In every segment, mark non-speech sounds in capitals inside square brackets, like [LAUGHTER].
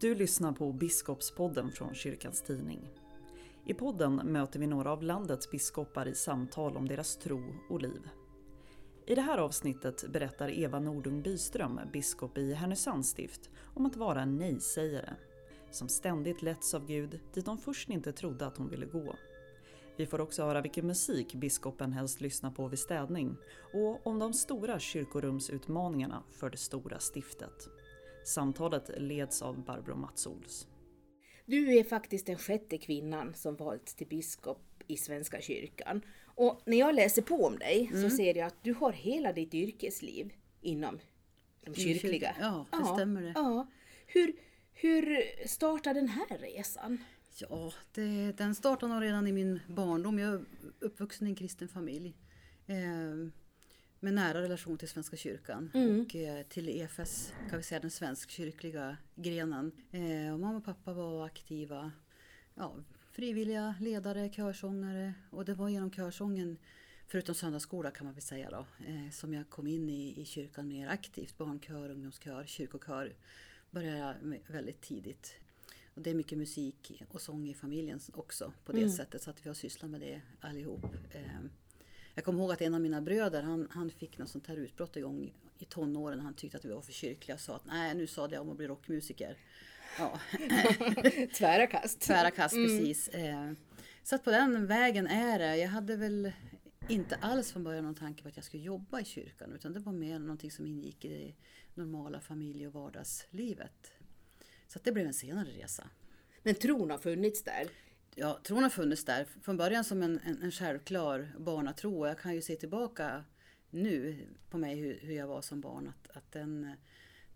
Du lyssnar på Biskopspodden från Kyrkans Tidning. I podden möter vi några av landets biskopar i samtal om deras tro och liv. I det här avsnittet berättar Eva Nordung Byström, biskop i Härnösands stift, om att vara en nej-sägare. Som ständigt letts av Gud dit hon först inte trodde att hon ville gå. Vi får också höra vilken musik biskopen helst lyssnar på vid städning och om de stora kyrkorumsutmaningarna för det stora stiftet. Samtalet leds av Barbro Matsols. Du är faktiskt den sjätte kvinnan som valts till biskop i Svenska kyrkan. Och när jag läser på om dig mm. så ser jag att du har hela ditt yrkesliv inom de kyrkliga. Ja, det ja, stämmer det. Ja. Hur, hur startade den här resan? Ja, det, den startade nog redan i min barndom. Jag är uppvuxen i en kristen familj. Eh, med nära relation till Svenska kyrkan mm. och eh, till EFS, kan vi säga den svenskkyrkliga grenen. Eh, och mamma och pappa var aktiva ja, frivilliga ledare, körsångare och det var genom körsången Förutom söndagsskola kan man väl säga då, eh, som jag kom in i, i kyrkan mer aktivt. Barnkör, ungdomskör, kyrkokör började jag väldigt tidigt. Och det är mycket musik och sång i familjen också på det mm. sättet så att vi har sysslat med det allihop. Eh, jag kommer ihåg att en av mina bröder han, han fick något sånt här utbrott igång i tonåren. Han tyckte att vi var för kyrkliga och sa att nej nu sa jag om att bli rockmusiker. Ja. [LAUGHS] Tvära kast. Tvära kast, mm. precis. Eh, så att på den vägen är det. Jag hade väl inte alls från början någon tanke på att jag skulle jobba i kyrkan utan det var mer någonting som ingick i det normala familje och vardagslivet. Så att det blev en senare resa. Men tron har funnits där? Ja, tron har funnits där från början som en, en, en självklar barnatro. Jag kan ju se tillbaka nu på mig hur, hur jag var som barn. Att, att den,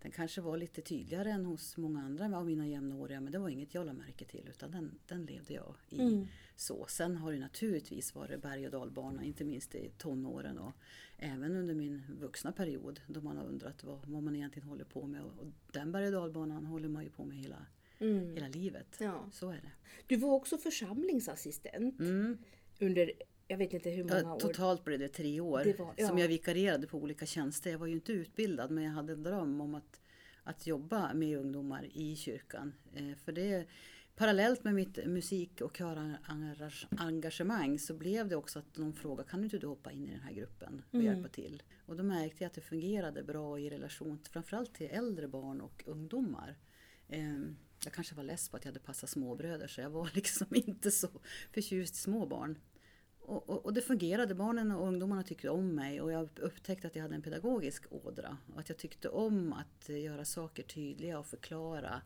den kanske var lite tydligare än hos många andra av mina jämnåriga. Men det var inget jag lade märke till utan den, den levde jag i. Mm. så. Sen har det naturligtvis varit berg och dalbana, inte minst i tonåren och även under min vuxna period då man har undrat vad, vad man egentligen håller på med. Och den berg och dalbanan håller man ju på med hela mm. hela livet. Ja. Så är det. Du var också församlingsassistent mm. under jag vet inte hur många ja, år. Totalt blev det tre år det var, ja. som jag vikarierade på olika tjänster. Jag var ju inte utbildad men jag hade en dröm om att, att jobba med ungdomar i kyrkan. Eh, för det Parallellt med mitt musik och körengagemang så blev det också att någon fråga kan inte du hoppa in i den här gruppen och mm. hjälpa till? Och då märkte jag att det fungerade bra i relation framförallt till äldre barn och ungdomar. Ehm, jag kanske var less på att jag hade passat småbröder så jag var [LAUGHS] liksom inte så förtjust i små barn. Och, och, och, det fungerade, barnen och ungdomarna tyckte om mig och jag upptäckte att jag hade en pedagogisk ådra. Och att jag tyckte om att eh, göra saker tydliga och förklara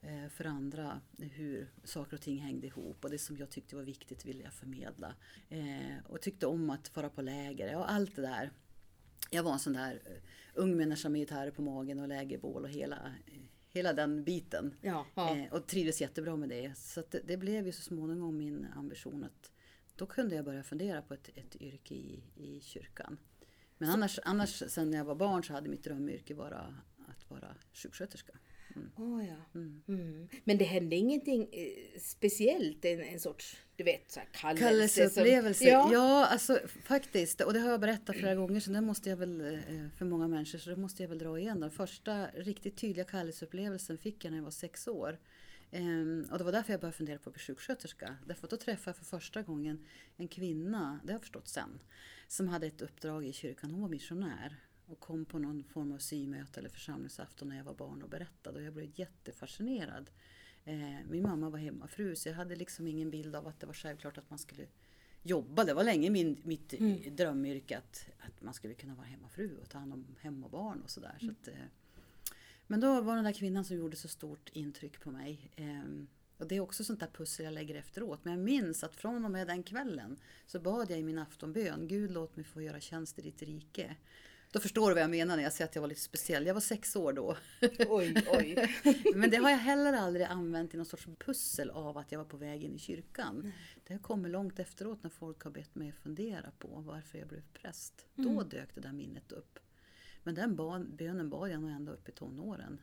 eh, för andra hur saker och ting hängde ihop. Och det som jag tyckte var viktigt ville jag förmedla. Eh, och tyckte om att fara på läger och allt det där. Jag var en sån där ung människa med gitarr på magen och lägerbål och hela hela den biten. Ja, ja. Eh, och trivdes jättebra med det. Så det, det, blev ju så småningom min ambition att då kunde jag börja fundera på ett, ett yrke i, i kyrkan. Men annars, annars sen jag var barn så hade mitt drömyrke vara att vara sjuksköterska. Mm. Oh, ja. Mm. Mm. Men det hände ingenting eh, speciellt, en, en sorts du vet, så här kallelse? Kallelseupplevelse? Ja. ja, alltså faktiskt. Och det har jag berättat flera gånger så det måste jag väl eh, för många människor så det måste jag väl dra igen. Den första riktigt tydliga kallelseupplevelsen fick jag när jag var sex år. Um, och det var därför jag började fundera på att bli sjuksköterska. Därför att då träffade jag för första gången en kvinna, det har jag förstått sen, som hade ett uppdrag i kyrkan. Hon var missionär och kom på någon form av symöte eller församlingsafton när jag var barn och berättade. Och jag blev jättefascinerad. Eh, min mamma var hemmafru så jag hade liksom ingen bild av att det var självklart att man skulle jobba. Det var länge min, mitt mm. drömyrke att, att man skulle kunna vara hemmafru och ta hand om hem och barn och sådär. Mm. Så att, eh, men då var den där kvinnan som gjorde så stort intryck på mig. Eh, och det är också sånt där pussel jag lägger efteråt. Men jag minns att från och med den kvällen så bad jag i min aftonbön, Gud låt mig få göra tjänst i ditt rike. Då förstår du vad jag menar när jag säger att jag var lite speciell. Jag var sex år då. Oj, oj. [LAUGHS] Men det har jag heller aldrig använt i någon sorts pussel av att jag var på väg in i kyrkan. Det kommer långt efteråt när folk har bett mig fundera på varför jag blev präst. Mm. Då dök det där minnet upp. Men den bönen bad jag nog ända upp i tonåren.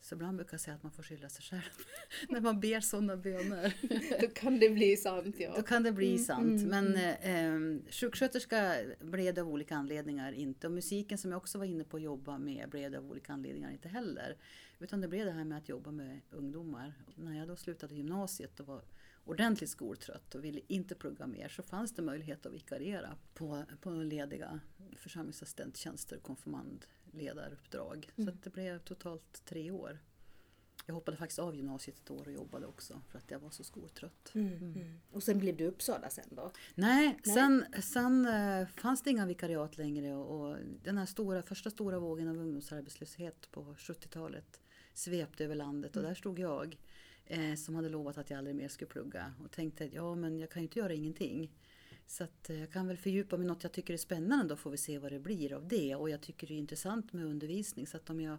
Så ibland brukar jag säga att man får skylla sig själv [LAUGHS] när man ber sådana böner. [LAUGHS] Då kan det bli sant ja. Då kan det bli mm, sant. Mm, Men mm. eh, sjuksköterska blev det av olika anledningar inte. Och musiken som jag också var inne på att jobba med blev det av olika anledningar inte heller. Utan det blev det här med att jobba med ungdomar. Och när jag då slutade gymnasiet och var ordentligt skoltrött och ville inte plugga mer så fanns det möjlighet att vikariera på, på lediga församlingsassistenttjänster, konfirmandledaruppdrag. Mm. Så det blev totalt tre år. Jag hoppade faktiskt av gymnasiet ett år och jobbade också för att jag var så skoltrött. Mm. Mm. Och sen blev du Uppsala sen då? Nej, Nej. Sen, sen uh, fanns det inga vikariat längre och, och, den här stora, första stora vågen av ungdomsarbetslöshet på 70-talet svepte över landet och mm. där stod jag eh, som hade lovat att jag aldrig mer skulle plugga och tänkte att ja men jag kan ju inte göra ingenting. Så att eh, jag kan väl fördjupa mig något jag tycker är spännande då får vi se vad det blir av det. Och jag tycker det är intressant med undervisning så att om jag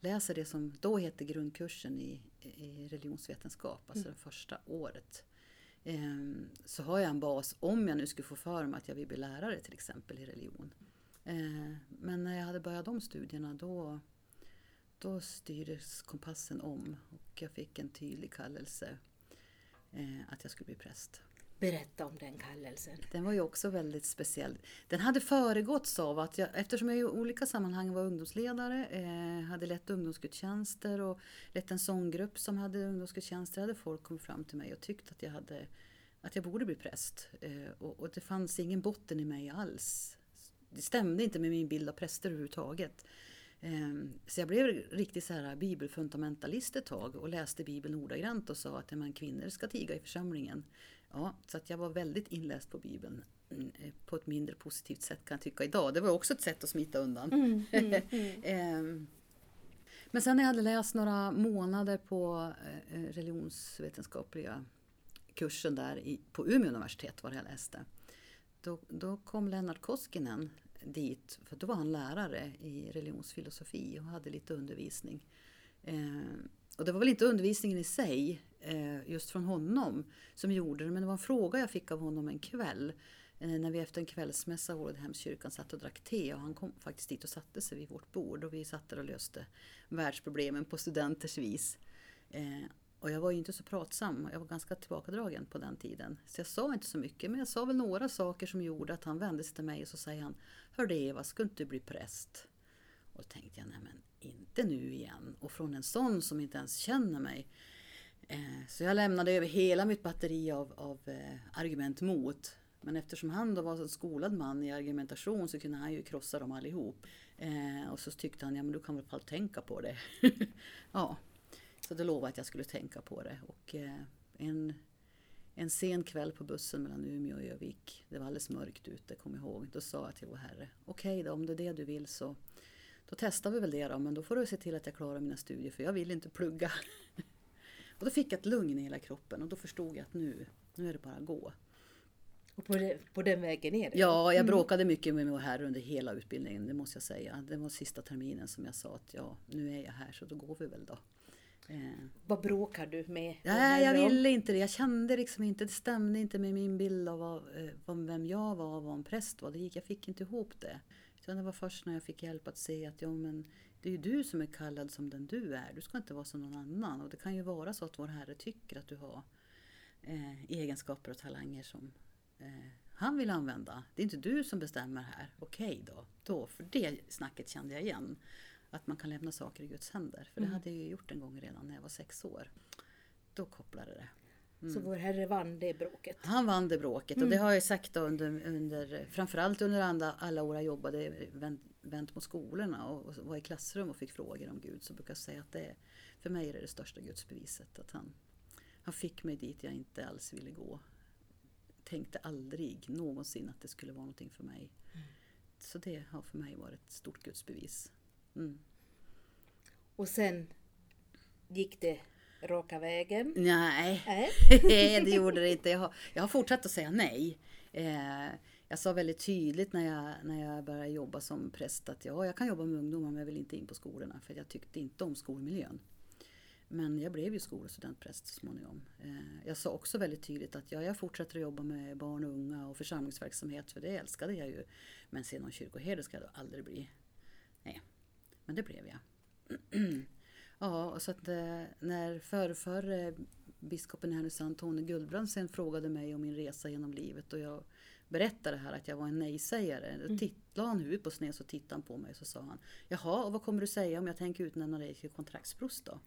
läser det som då heter grundkursen i, i religionsvetenskap, alltså mm. det första året. Eh, så har jag en bas om jag nu skulle få för mig att jag vill bli lärare till exempel i religion. Eh, men när jag hade börjat de studierna då då styrdes kompassen om och jag fick en tydlig kallelse eh, att jag skulle bli präst. Berätta om den kallelsen. Den var ju också väldigt speciell. Den hade föregåtts av att jag, eftersom jag i olika sammanhang var ungdomsledare, eh, hade lett ungdomsgudstjänster och lett en sånggrupp som hade ungdomsgudstjänster, hade folk kommit fram till mig och tyckt att jag, hade, att jag borde bli präst. Eh, och, och det fanns ingen botten i mig alls. Det stämde inte med min bild av präster överhuvudtaget. Ehm, så jag blev riktigt så här bibelfundamentalist ett tag och läste bibeln ordagrant och sa att man kvinnor ska tiga i församlingen. Ja, så att jag var väldigt inläst på bibeln mm, eh, på ett mindre positivt sätt kan jag tycka idag. Det var också ett sätt att smita undan. Mm, mm, [LAUGHS] mm. Ehm, men sen när jag hade läst några månader på eh, religionsvetenskapliga kursen där på Umeå universitet var det jag läste. Då, då kom Lennart Koskinen dit, för då var han lärare i religionsfilosofi och hade lite undervisning. Eh, och det var väl inte undervisningen i sig, eh, Eh, just från honom, som gjorde det, men det var en fråga jag fick av honom en kväll. Eh, när vi efter en kvällsmässa i Ålidhemskyrkan satt och drack te och han kom faktiskt dit och satte sig vid vårt bord och vi satt där och löste världsproblemen på studenters vis. Eh, och jag var ju inte så pratsam, jag var ganska tillbakadragen på den tiden. Så jag sa inte så mycket, men jag sa väl några saker som gjorde att han vände sig till mig och så säger han Hör det Eva, ska inte du bli präst? Och då tänkte jag, nej men inte nu igen. Och från en sån som inte ens känner mig. Eh, så jag lämnade över hela mitt batteri av, av eh, argument mot. Men eftersom han då var en skolad man i argumentation så kunde han ju krossa dem allihop. Eh, och så tyckte han, ja men du kan väl fall tänka på det. [LAUGHS] ja, så då lovade jag att jag skulle tänka på det. Och eh, en, en sen kväll på bussen mellan Umeå och Övik, det var alldeles mörkt ute, kom jag ihåg. Då sa jag till vår Herre, okej okay då, om det är det du vill så då testar vi väl det då, men då får du se till att jag klarar mina studier för jag vill inte plugga. [LAUGHS] och då fick jag ett lugn i hela kroppen och då förstod jag att nu, nu är det bara att gå. Och på, det, på den vägen är det? Ja, jag mm. bråkade mycket med vår herre under hela utbildningen, det måste jag säga. Det var sista terminen som jag sa att ja, nu är jag här så då går vi väl då. Eh. Vad bråkar du med? Nej, jag ville inte det. Jag kände liksom inte, det stämde inte med min bild av vad, eh, vem jag var och vad en präst var. Det gick, jag fick inte ihop det. Så det var först när jag fick hjälp att se att ja, men det är ju du som är kallad som den du är. Du ska inte vara som någon annan. Och det kan ju vara så att vår Herre tycker att du har eh, egenskaper och talanger som eh, han vill använda. Det är inte du som bestämmer här. Okej då. då. För det snacket kände jag igen att man kan lämna saker i Guds händer. För det mm. hade jag ju gjort en gång redan när jag var sex år. Då kopplade det. Mm. Så vår Herre vann det bråket? Han vann det bråket mm. och det har jag sagt under, under framförallt under alla, alla år jag jobbade vänt, vänt mot skolorna och, och var i klassrum och fick frågor om Gud så brukar jag säga att det för mig är det det största gudsbeviset. Att han, han fick mig dit jag inte alls ville gå. Tänkte aldrig någonsin att det skulle vara någonting för mig. Mm. Så det har för mig varit ett stort gudsbevis. Mm. Och sen gick det raka vägen? Nej, äh? [LAUGHS] det gjorde det inte. Jag har, jag har fortsatt att säga nej. Eh, jag sa väldigt tydligt när jag, när jag började jobba som präst att ja, jag kan jobba med ungdomar men jag vill inte in på skolorna för jag tyckte inte om skolmiljön. Men jag blev ju skol och studentpräst så småningom. Eh, jag sa också väldigt tydligt att ja, jag fortsätter att jobba med barn och unga och församlingsverksamhet för det älskade jag ju. Men sen någon kyrkoherde ska jag då aldrig bli. Nej, men det blev jag. [CLEARS THROAT] Ja, och så att eh, när förrför eh, biskopen i Härnösand, Tony Guldbrand, sen frågade mig om min resa genom livet och jag berättade här att jag var en nej-sägare. Mm. la han huvudet på sned så tittade han på mig och så sa han Jaha, och vad kommer du säga om jag tänker utnämna dig till kontraktsprost då?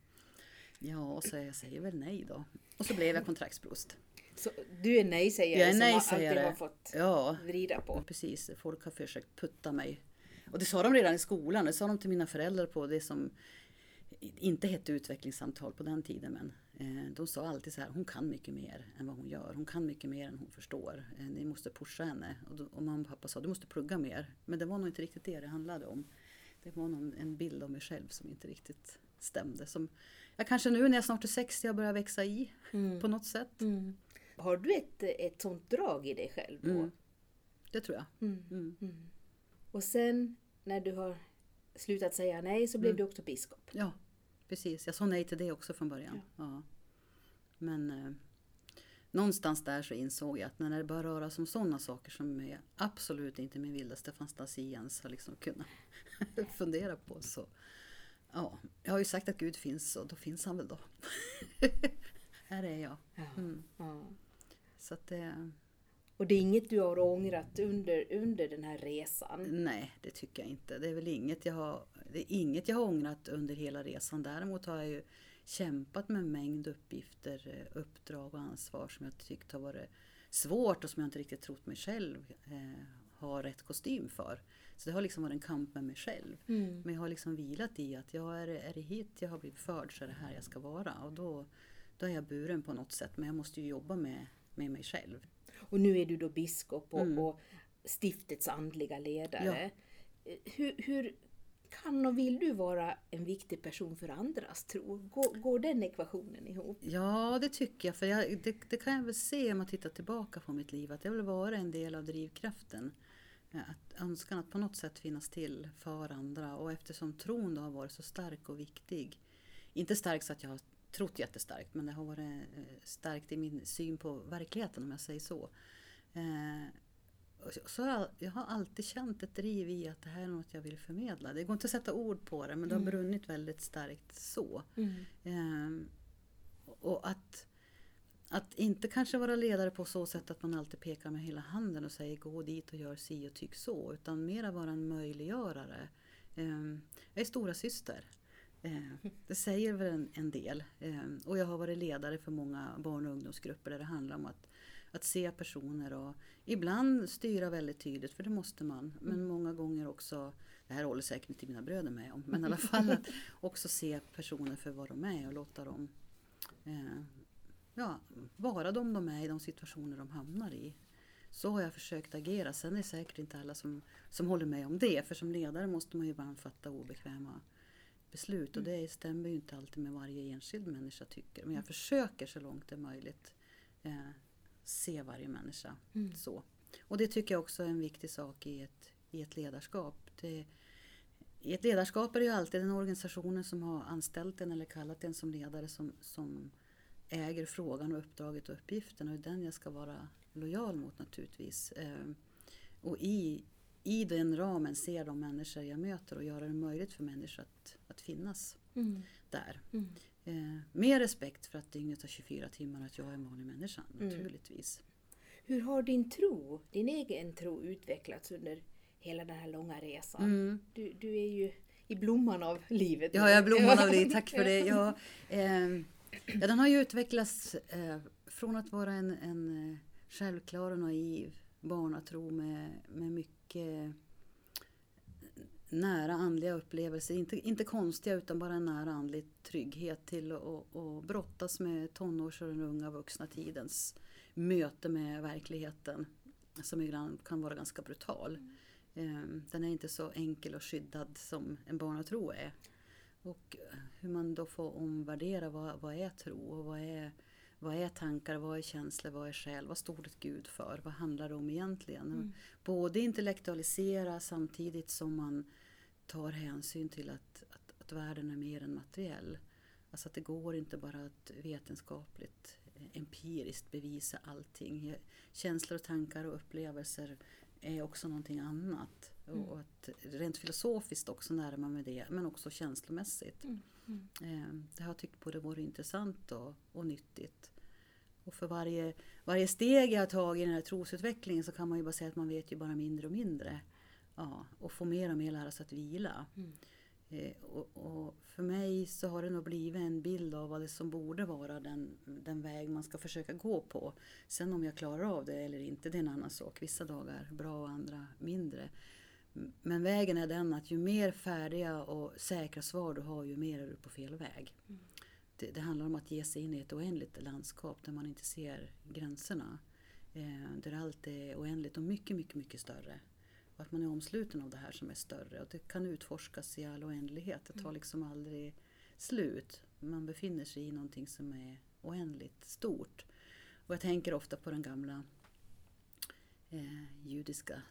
Ja, och så jag säger väl nej då. Och så blev jag kontraktsprost. Så du är nej-sägare jag är nej som alltid har fått ja, vrida på? precis. Folk har försökt putta mig. Och det sa de redan i skolan. Det sa de till mina föräldrar på det som inte hette utvecklingssamtal på den tiden. Men eh, de sa alltid så här, hon kan mycket mer än vad hon gör. Hon kan mycket mer än hon förstår. Eh, ni måste pusha henne. Och, då, och mamma och pappa sa, du måste plugga mer. Men det var nog inte riktigt det det handlade om. Det var nog en bild av mig själv som inte riktigt stämde. Som jag kanske nu när jag snart är 60 har börjat växa i mm. på något sätt. Mm. Har du ett, ett sånt drag i dig själv? Då? Mm. Det tror jag. Mm. Mm. Mm. Och sen när du har slutat säga nej så blev du också biskop? Ja, precis. Jag sa nej till det också från början. Ja. ja. Men eh, någonstans där så insåg jag att när det börjar röra sig om sådana saker som är absolut inte min vildaste fantasi ens har liksom kunnat [LAUGHS] fundera på så Ja, jag har ju sagt att Gud finns och då finns han väl då. [LAUGHS] Här är jag. Mm. Ja. Så att det... Och det är inget du har ångrat under, under den här resan? Nej, det tycker jag inte. Det är väl inget jag har, det är inget jag har ångrat under hela resan. Däremot har jag ju kämpat med en mängd uppgifter, eh, uppdrag och ansvar som jag tyckt har varit svårt och som jag inte riktigt trott mig själv eh, ha rätt kostym för. Så det har liksom varit en kamp med mig själv. Mm. Men jag har liksom vilat i att jag är, är det hit jag har blivit förd så är det här jag ska vara. Och då, då är jag buren på något sätt. Men jag måste ju jobba med, med mig själv. Och nu är du då biskop och, mm. och stiftets andliga ledare. Ja. Hur, hur, kan och vill du vara en viktig person för andras tro? Går, går den ekvationen ihop? Ja, det tycker jag. För jag, det, det, kan jag väl se om man tittar tillbaka på mitt liv. Att jag vill vara en del av drivkraften. Att önskan att på något sätt finnas till för andra. Och eftersom tron då har varit så stark och viktig. Inte stark så att jag har trott jättestarkt. Men det har varit eh, starkt i min syn på verkligheten om jag säger så. Eh, så jag, jag har alltid känt ett driv i att det här är något jag vill förmedla. Det går inte att sätta ord på det men det har mm. brunnit väldigt starkt så. Mm. Eh, och att, att inte kanske vara ledare på så sätt att man alltid pekar med hela handen och säger gå dit och gör si och tyck så. Utan mera vara en möjliggörare. Eh, jag är stora syster. Eh, [LAUGHS] det säger väl en, en del. Eh, och jag har varit ledare för många barn och ungdomsgrupper där det handlar om att att se personer och ibland styra väldigt tydligt, för det måste man. Men mm. många gånger också, det här håller säkert inte mina bröder med om, men i alla fall att [LAUGHS] också se personer för vad de är och låta dem eh, ja, vara de de är i de situationer de hamnar i. Så har jag försökt agera. Sen är det säkert inte alla som, som håller med om det. För som ledare måste man ju ibland fatta obekväma beslut. Och mm. det stämmer ju inte alltid med varje enskild människa tycker. Men jag försöker så långt det är möjligt eh, se varje människa. Mm. så. Och det tycker jag också är en viktig sak i ett, i ett ledarskap. Det, I ett ledarskap är det ju alltid den organisationen som har anställt en eller kallat en som ledare som, som äger frågan och uppdraget och uppgiften och det är den jag ska vara lojal mot naturligtvis. Eh, och i, i den ramen ser de människor jag möter och göra det möjligt för människor att, att finnas mm. där. Mm. Eh, mer respekt för att dygnet har 24 timmar och att jag är en vanlig människa mm. naturligtvis. Hur har din tro, din egen tro utvecklats under hela den här långa resan? Mm. Du, du är ju i blomman av livet. Ja, jag är blomman av livet, tack för det. [LAUGHS] Ja, eh, ja, den har ju utvecklats eh, från att vara en, en eh, självklar och naiv barnatro med, med mycket nära andliga upplevelser, inte, inte konstiga utan bara en nära andlig trygghet till att brottas med tonårs och den unga vuxna tidens möte med verkligheten som ibland kan vara ganska brutal. Mm. Den är inte så enkel och skyddad som en barnatro är. Och hur man då får omvärdera vad, vad är tro och vad är, vad är tankar, vad är känslor, vad är själ, vad står det Gud för, vad handlar det om egentligen? Mm. Både intellektualisera samtidigt som man tar hänsyn till att, att, att världen är mer än materiell. Alltså att det går inte bara att vetenskapligt, eh, empiriskt bevisa allting. Känslor, tankar och upplevelser är också någonting annat. Mm. Och att rent filosofiskt också närma mig det, men också känslomässigt. Mm. Mm. Eh, det har jag tyckt både varit intressant och, och nyttigt. Och för varje, varje steg jag har tagit i den här trosutvecklingen så kan man ju bara säga att man vet ju bara mindre och mindre. Ja, och få mer och mer lära sig att vila. Eh, och, och, för mig så har det nog blivit en bild av vad det som borde vara den, den väg man ska försöka gå på. Sen om jag klarar av det eller inte, det är en annan sak. Vissa dagar bra och andra mindre. Men vägen är den att ju mer färdiga och säkra svar du har, ju mer är du på fel väg. Mm. Det, det, handlar om att ge sig in i ett oändligt landskap där man inte ser gränserna. Eh, där allt är oändligt och mycket, mycket, mycket större. Och att man är omsluten av det här som är större och det kan utforskas i all oändlighet. Det tar mm. liksom aldrig slut. Man befinner sig i någonting som är oändligt stort. Och jag tänker ofta på den gamla eh, judiska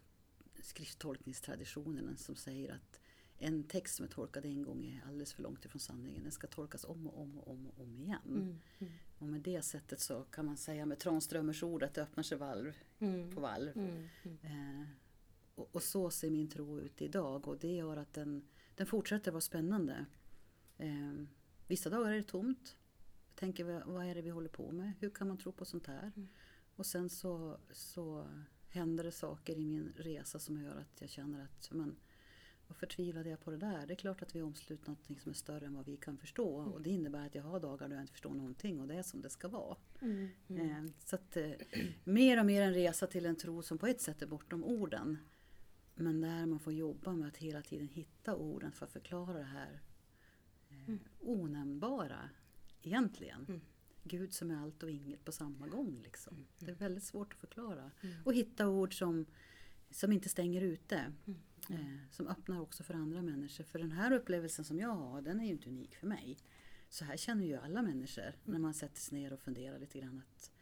skrifttolkningstraditionen som säger att en text som är tolkad en gång är alldeles för långt ifrån sanningen. Den ska tolkas om och om och om, och om igen. Mm, mm. Och med det sättet så kan man säga med Tranströmers ord att det öppnar sig valv mm, på valv. Mm, mm. Eh, och, och, så ser min tro ut idag och det gör att den, den fortsätter vara spännande. Eh, vissa dagar är det tomt. Jag tänker vad är det vi håller på med? Hur kan man tro på sånt här? Mm. Och sen så, så händer det saker i min resa som gör att jag känner att men, vad förtvivlade jag på det där? Det är klart att vi är omslutna något som är större än vad vi kan förstå. Mm. Och det innebär att jag har dagar då jag inte förstår någonting och det är som det ska vara. Mm. Mm. Så att, eh, mer och mer en resa till en tro som på ett sätt är bortom orden. Men där man får jobba med att hela tiden hitta orden för att förklara det här eh, mm. onämnbara egentligen. Mm. Gud som är allt och inget på samma gång. Liksom. Mm. Det är väldigt svårt att förklara. Mm. Och hitta ord som, som inte stänger ute. Mm. Eh, som öppnar också för andra människor. För den här upplevelsen som jag har, den är ju inte unik för mig. Så här känner ju alla människor mm. när man sätter sig ner och funderar lite grann. Att,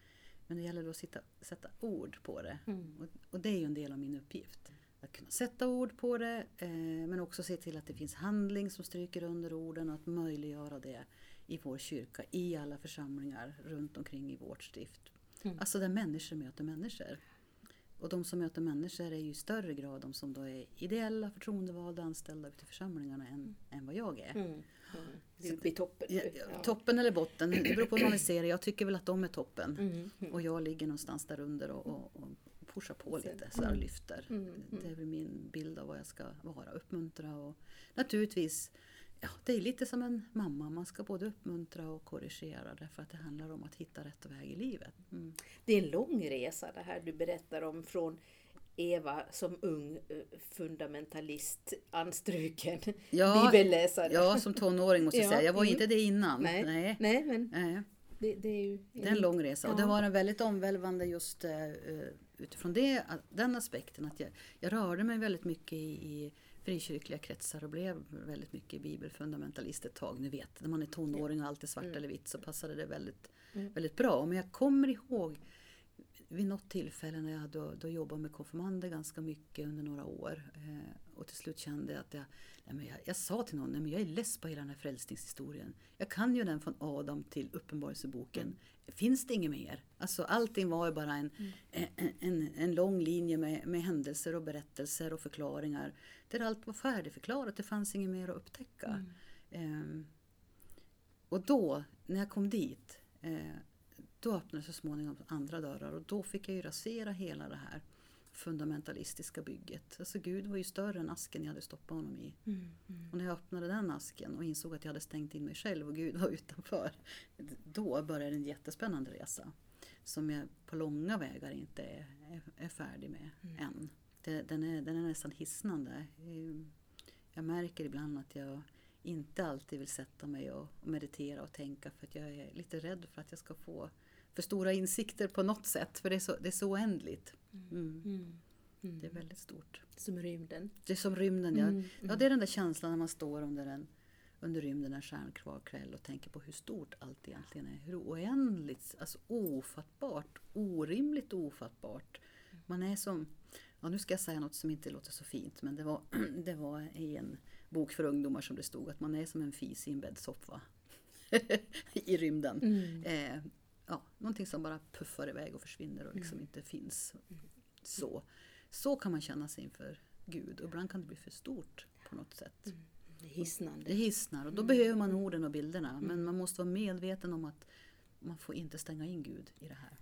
men det gäller då att sitta, sätta ord på det. Mm. Och, och, det är ju en del av min uppgift. Att kunna sätta ord på det eh, men också se till att det finns handling som stryker under orden och att möjliggöra det i vår kyrka, i alla församlingar runt omkring i vårt stift. Mm. Alltså där människor möter människor. Och de som möter människor är ju i större grad de som då är ideella, förtroendevalda, anställda ute i församlingarna än, mm. än vad jag är. Mm. Mm. Uppe i toppen? Ja, ja. Toppen eller botten, det beror på hur man ser det. Jag tycker väl att de är toppen. Mm. mm. Och jag ligger någonstans där under och, och, och pushar på lite, så och lyfter. Mm. Det är väl min bild av vad jag ska vara, uppmuntra och naturligtvis Ja, det är lite som en mamma. Man ska både uppmuntra och korrigera därför att det handlar om att hitta rätt väg i livet. Mm. Det är en lång resa det här du berättar om från Eva som ung eh, fundamentalist, anstruken ja, bibelläsare. Ja, som tonåring måste jag säga. Jag var mm. inte det innan. Nej, nej. nej men nej. Det, det, är ju... Det är en lång resa ja. och det var en väldigt omvälvande just uh, utifrån det, den aspekten att jag, jag rörde mig väldigt mycket i, i frikyrkliga kretsar och blev väldigt mycket bibelfundamentalist ett tag. Ni vet, när man är tonåring och allt är svart mm. eller vitt så passade det väldigt, mm. väldigt bra. Men jag kommer ihåg vid något tillfälle när jag då, då jobbade med konfirmander ganska mycket under några år. Eh, och till slut kände jag att jag, nej men jag, jag sa till någon, nej men jag är less på hela den här frälsningshistorien. Jag kan ju den från Adam till Uppenbarelseboken. Mm. Finns det inget mer? Alltså allting var ju bara en, mm. en, en, en, lång linje med, med händelser och berättelser och förklaringar. Där allt var färdigförklarat, det fanns inget mer att upptäcka. Eh, och då, när jag kom dit, eh, då öppnades så småningom andra dörrar och då fick jag ju rasera hela det här fundamentalistiska bygget. Alltså Gud var ju större än asken jag hade stoppat honom i. Mm, mm. Och när jag öppnade den asken och insåg att jag hade stängt in mig själv och Gud var [LAUGHS] utanför. Då började en jättespännande resa. Som jag på långa vägar inte är, är, är färdig med mm. än. Det, den, är, den är nästan hisnande. Jag märker ibland att jag inte alltid vill sätta mig och meditera och tänka för att jag är lite rädd för att jag ska få för stora insikter på något sätt. För det är så, det är så oändligt. Mm. mm. Mm. Mm. Det är väldigt stort. Som rymden. Det är som rymden, ja. Mm. ja. Det är den där känslan när man står under, en, under rymden en stjärnklar kväll och tänker på hur stort allt egentligen är. Hur oändligt, alltså ofattbart, orimligt ofattbart. Man är som, ja nu ska jag säga något som inte låter så fint, men det var, [CLEARS THROAT] det var i en bok för ungdomar som det stod att man är som en fis i en bäddsoffa. [LAUGHS] I rymden. Mm. Eh, ja, någonting som bara puffar iväg och försvinner och liksom mm. inte finns. Så. så kan man känna sig inför Gud och ibland kan det bli för stort på något sätt. Mm. Det hissnar. Det hissnar och då mm. behöver man orden och bilderna. Mm. Men man måste vara medveten om att man får inte stänga in Gud i det här.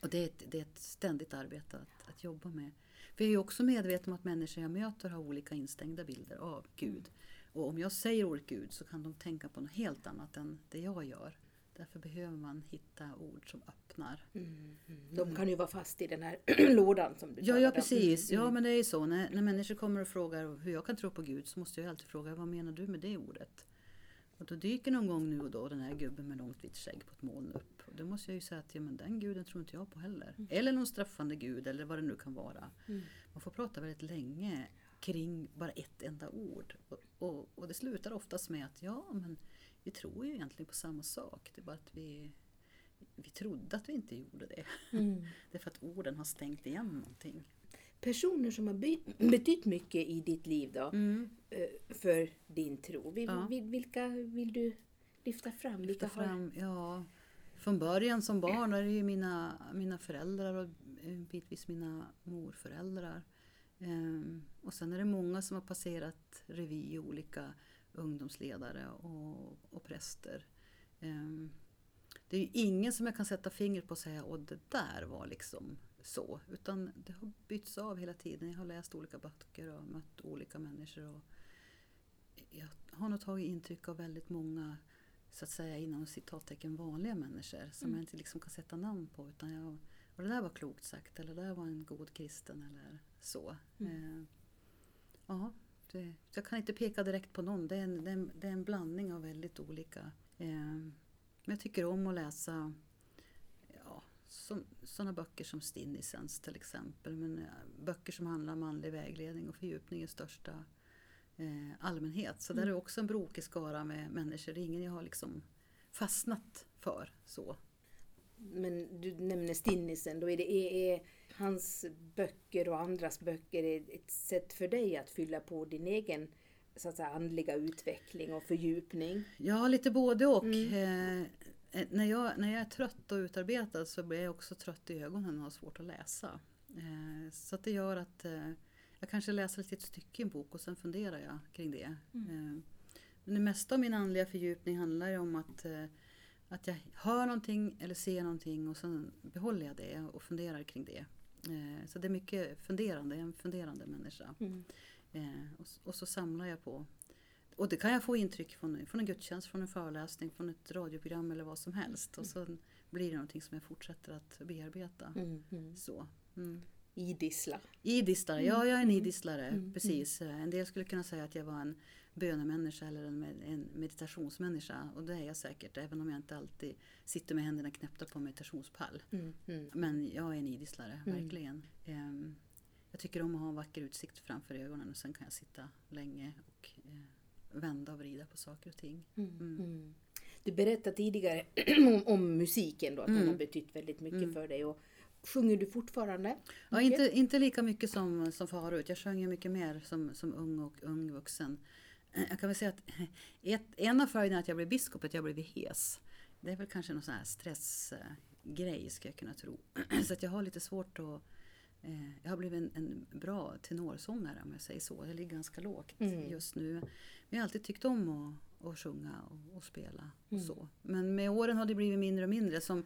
Och det är ett, det är ett ständigt arbete att, att jobba med. För jag är också medveten om att människor jag möter har olika instängda bilder av Gud. Och om jag säger ordet Gud så kan de tänka på något helt annat än det jag gör. Därför behöver man hitta ord som öppnar. Mm, mm. De kan ju vara fast i den här [CLEARS THROAT] lådan som du Ja, ja precis. Mm, ja, mm. men det är ju så. När, när människor kommer och frågar hur jag kan tro på Gud så måste jag alltid fråga vad menar du med det ordet? Och då dyker någon gång nu och då den här gubben med långt vitt skägg på ett moln upp. Och då måste jag ju säga att ja, men den guden tror inte jag på heller. Mm. Eller någon straffande gud eller vad det nu kan vara. Mm. Man får prata väldigt länge kring bara ett enda ord. Och, och, och, det slutar oftast med att ja, men vi tror ju egentligen på samma sak. Det är bara att vi, vi trodde att vi inte gjorde det. Mm. [LAUGHS] det är för att orden har stängt igen någonting. Personer som har betytt mycket i ditt liv då, mm. Eh, för din tro. Vil, ja. vilka vill du lyfta fram? Lyfta fram ja, från början som barn är det ju mina, mina föräldrar och eh, bitvis mina morföräldrar. Um, och sen är det många som har passerat revy, olika ungdomsledare och, och präster. Um, det är ju ingen som jag kan sätta fingret på och säga att det där var liksom så. Utan det har bytts av hela tiden. Jag har läst olika böcker och mött olika människor. Och jag har nog tagit intryck av väldigt många så att säga inom citattecken vanliga människor som mm. jag inte liksom kan sätta namn på. Utan jag, och det där var klokt sagt eller det där var en god kristen eller så. Mm. Eh, ja, det, jag kan inte peka direkt på någon. Det är en, det är en, det är en blandning av väldigt olika. Eh, men jag tycker om att läsa ja, sådana böcker som Stinnisens till exempel. Men eh, böcker som handlar om manlig vägledning och fördjupning i största allmänhet. Så mm. där är också en brokig skara med människor. Det är ingen jag har liksom fastnat för så. Men du nämner Stinnisen, då är det är, är hans böcker och andras böcker ett sätt för dig att fylla på din egen så att säga, andliga utveckling och fördjupning? Ja, lite både och. Mm. Eh, eh, när, jag, när jag är trött och utarbetad så blir jag också trött i ögonen och har svårt att läsa. Eh, så att det gör att eh, jag kanske läser ett litet stycke i en bok och sen funderar jag kring det. Mm. Eh, men det mesta av min andliga fördjupning handlar ju om att, eh, att jag hör någonting eller ser någonting och sen behåller jag det och funderar kring det. Eh, så det är mycket funderande, jag är en funderande människa. Mm. Och, och, så samlar jag på och det kan jag få intryck från, från en gudstjänst, från en föreläsning, från ett radioprogram eller vad som helst. Och så blir det någonting som jag fortsätter att bearbeta. Mm, mm. Så. Mm. Idissla. Idisslare, ja jag är en mm. idisslare. Mm. Precis. En del skulle kunna säga att jag var en bönemänniska eller en, en meditationsmänniska. Och det är jag säkert, även om jag inte alltid sitter med händerna knäppta på meditationspall. Mm. Mm. Men jag är en idisslare, mm. verkligen. Um, jag tycker om att ha en vacker utsikt framför ögonen och sen kan jag sitta länge och eh, vända och vrida på saker och ting. Mm. Du berättade tidigare [CLEARS THROAT] om, om, musiken då, att den har betytt väldigt mycket för dig. Och Sjunger du fortfarande? Ja, inte, inte lika mycket som, som förut. Jag sjunger mycket mer som, som ung och ung vuxen. [CLEARS THROAT] Jag kan väl säga att [CLEARS THROAT] ett, en av följderna att jag blev biskop är att jag blev hes. Det är väl kanske någon sån här stressgrej ska jag kunna tro. [CLEARS THROAT] Så att jag har lite svårt att eh, jag har blivit en, en, bra tenorsångare om jag säger så. Jag ligger ganska lågt mm. just nu. Men jag har alltid tyckt om att, att sjunga och, och spela. Och mm. så. Men med åren har det blivit mindre och mindre. Som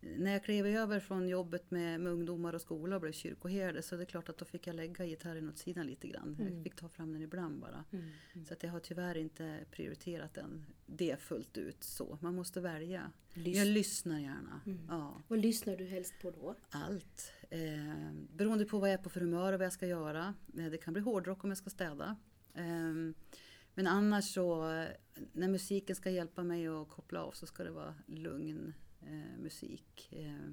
när jag klev över från jobbet med, med ungdomar och skola och blev kyrkoherde så det är klart att då fick jag lägga gitarren åt sidan lite grann. Mm. Jag fick ta fram den ibland bara. Mm. Mm. Så att jag har tyvärr inte prioriterat den, det fullt ut så. Man måste välja. Lys jag lyssnar gärna. Mm. Ja. Vad lyssnar du helst på då? Allt. Eh, beroende på vad jag är på för humör och vad jag ska göra. Eh, det kan bli hårdrock om jag ska städa. Eh, men annars så, när musiken ska hjälpa mig att koppla av så ska det vara lugn eh, musik. Eh,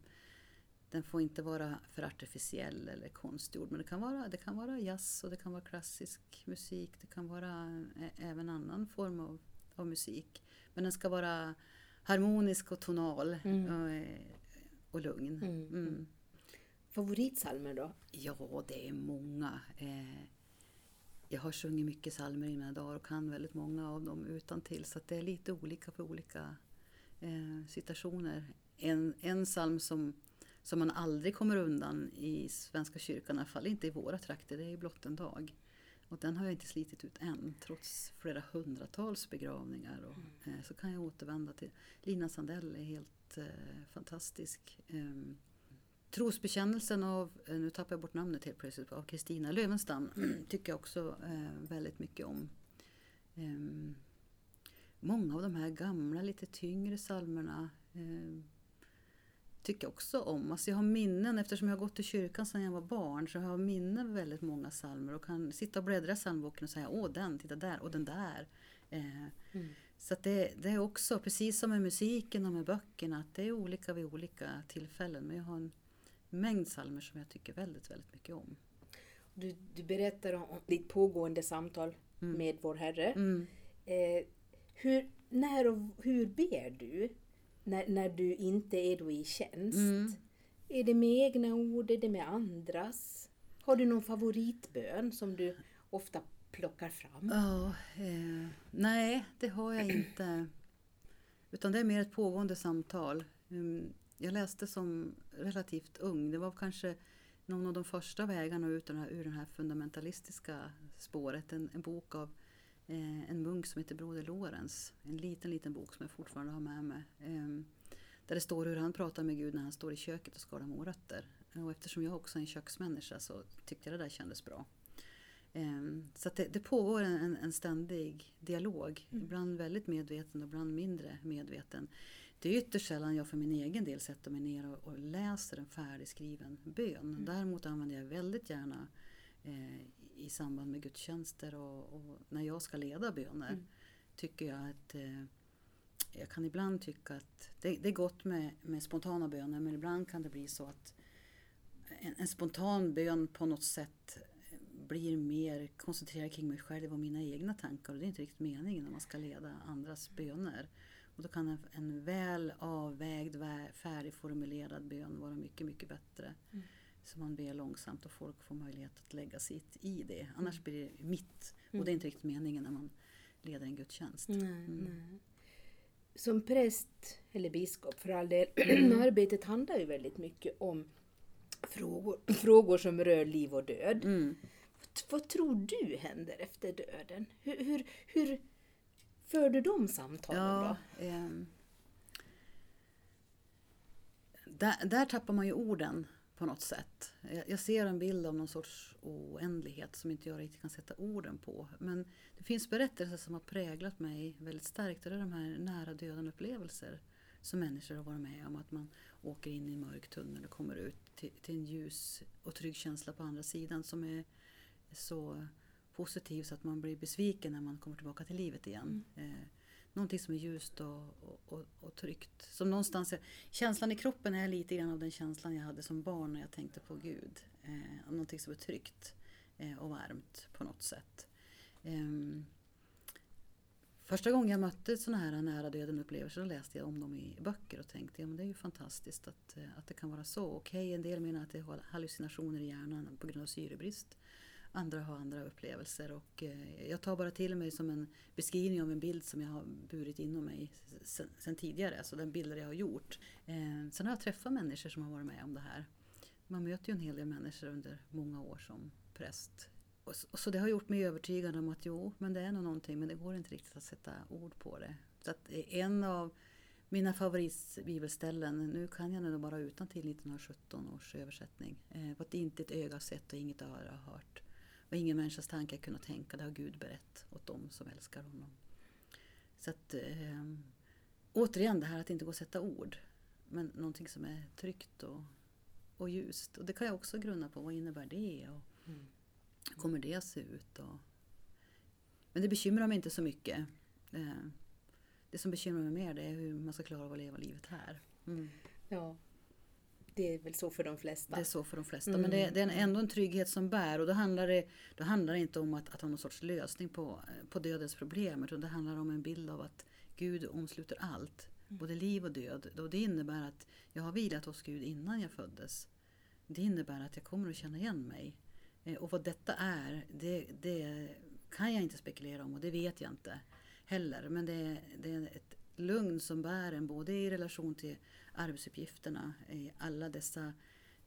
den får inte vara för artificiell eller konstgjord men det kan, vara, det kan vara jazz och det kan vara klassisk musik. Det kan vara eh, även annan form av, av musik. Men den ska vara harmonisk och tonal mm. och, eh, och lugn. Mm. Mm. Favoritsalmer då? Ja, det är många. Eh, jag har sjungit mycket salmer i mina dagar och kan väldigt många av dem utan till så det är lite olika för olika eh, situationer. En, en psalm som, som man aldrig kommer undan i Svenska kyrkan, i alla fall inte i våra trakter, det är blott en dag. Och den har jag inte slitit ut än, trots flera hundratals begravningar. Och, mm. eh, så kan jag återvända till Lina Sandell är helt eh, fantastisk. Eh, trosbekännelsen av, eh, nu tappar jag bort namnet helt plötsligt, av Kristina Lövenstam [CLEARS THROAT] mm. tycker jag också eh, väldigt mycket om. Många av de här gamla, lite tyngre salmerna ehm, tycker jag också om. Alltså jag har minnen, eftersom jag har gått i kyrkan sedan jag var barn, så jag har minnen väldigt många salmer och kan sitta och bläddra i psalmboken och säga åh den, titta där och den där. Eh, mm. Så det, det, är också, precis som med musiken och med böckerna, att det är olika vid olika tillfällen. Men jag har en mängd salmer som jag tycker väldigt, väldigt mycket om. Du, du berättar om ditt pågående samtal mm. med vår Herre. Mm. Eh, hur, när och hur ber du? när, när du inte är då i tjänst? Mm. Är det med egna ord, är det med andras? Har du någon favoritbön som du ofta plockar fram? Ja, eh, nej, det har jag inte. Utan det är mer ett pågående samtal. Mm, jag läste som relativt ung, det var kanske någon av de första vägarna ut ur det här fundamentalistiska spåret. En, en bok av eh, en munk som heter Broder Lorenz. En liten, liten bok som jag fortfarande har med mig. Eh, där det står hur han pratar med Gud när han står i köket och skalar morötter. Och eftersom jag också är en köksmänniska så tyckte jag det där kändes bra. Eh, så det, det, pågår en, en ständig dialog. Mm. Ibland väldigt medveten och ibland mindre medveten. Det är ytterst sällan jag för min egen del sätter mig ner och, och läser en färdigskriven bön. Mm. Däremot använder jag väldigt gärna eh, i samband med gudstjänster och, och när jag ska leda böner mm. tycker jag att eh, jag kan ibland tycka att det, det är gott med, med, spontana böner men ibland kan det bli så att en, en, spontan bön på något sätt blir mer koncentrerad kring mig själv och mina egna tankar och det är inte riktigt meningen när man ska leda andras böner. Och då kan en, en väl avvägd, färdigformulerad bön vara mycket, mycket bättre. Mm. Så man ber långsamt och folk får möjlighet att lägga sitt i det. Annars mm. blir det mitt. Och det är inte riktigt meningen när man leder en gudstjänst. Nej, mm. nej. Som präst, eller biskop för all del, [CLEARS THROAT] mm. arbetet handlar ju väldigt mycket om frågor, [CLEARS THROAT] frågor som rör liv och död. Mm. Vad, vad, tror du händer efter döden? Hur, hur, hur för du de samtalen ja, då? Eh, där, där tappar man ju orden på något sätt. Jag ser en bild av någon sorts oändlighet som inte jag riktigt kan sätta orden på. Men det finns berättelser som har präglat mig väldigt starkt. Det är de här nära döden upplevelser som människor har varit med om. Att man åker in i en mörk tunnel och kommer ut till, till en ljus och trygg känsla på andra sidan som är så positiv så att man blir besviken när man kommer tillbaka till livet igen. Mm. Eh, någonting som är ljust och, och, och, tryggt. Som någonstans, känslan i kroppen är lite grann av den känslan jag hade som barn när jag tänkte på Gud. Eh, någonting som är tryggt eh, och varmt på något sätt. Eh, första gången jag mötte sådana här nära döden upplevelser läste jag om dem i böcker och tänkte ja, men det är ju fantastiskt att, eh, att det kan vara så. Okej, okay, en del menar att det är hallucinationer i hjärnan på grund av syrebrist andra har andra upplevelser. Och eh, jag tar bara till mig som en beskrivning av en bild som jag har burit inom mig sen, sen tidigare, alltså den bilder jag har gjort. Eh, sen har jag träffat människor som har varit med om det här. Man möter ju en hel del människor under många år som präst. Och, och så det har gjort mig övertygad om att jo, men det är nog någonting, men det går inte riktigt att sätta ord på det. Så att eh, en av mina favoritbibelställen, nu kan jag den bara utan till 1917 års översättning. Eh, att inte ett öga sett och inget öra hört. Vad ingen människas tankar kunnat tänka, det har Gud berett åt dem som älskar honom. Så att, eh, återigen det här att inte gå att sätta ord. Men någonting som är tryggt och, och ljust. Och det kan jag också grunna på, vad innebär det? Och mm. kommer det att se ut? Och, men det bekymrar mig inte så mycket. Eh, det som bekymrar mig mer det är hur man ska klara av att leva livet här. Mm. Ja, det är väl så för de flesta. Det är så för de flesta. Mm. Men det, det, är ändå en trygghet som bär. Och då handlar det, då handlar det inte om att, att ha någon sorts lösning på, på dödens problem. Utan det handlar om en bild av att Gud omsluter allt. Mm. Både liv och död. Och det innebär att jag har vilat hos Gud innan jag föddes. Det innebär att jag kommer att känna igen mig. Eh, och vad detta är, det, det kan jag inte spekulera om och det vet jag inte heller. Men det, det är ett lugn som bär en både i relation till arbetsuppgifterna, i alla dessa,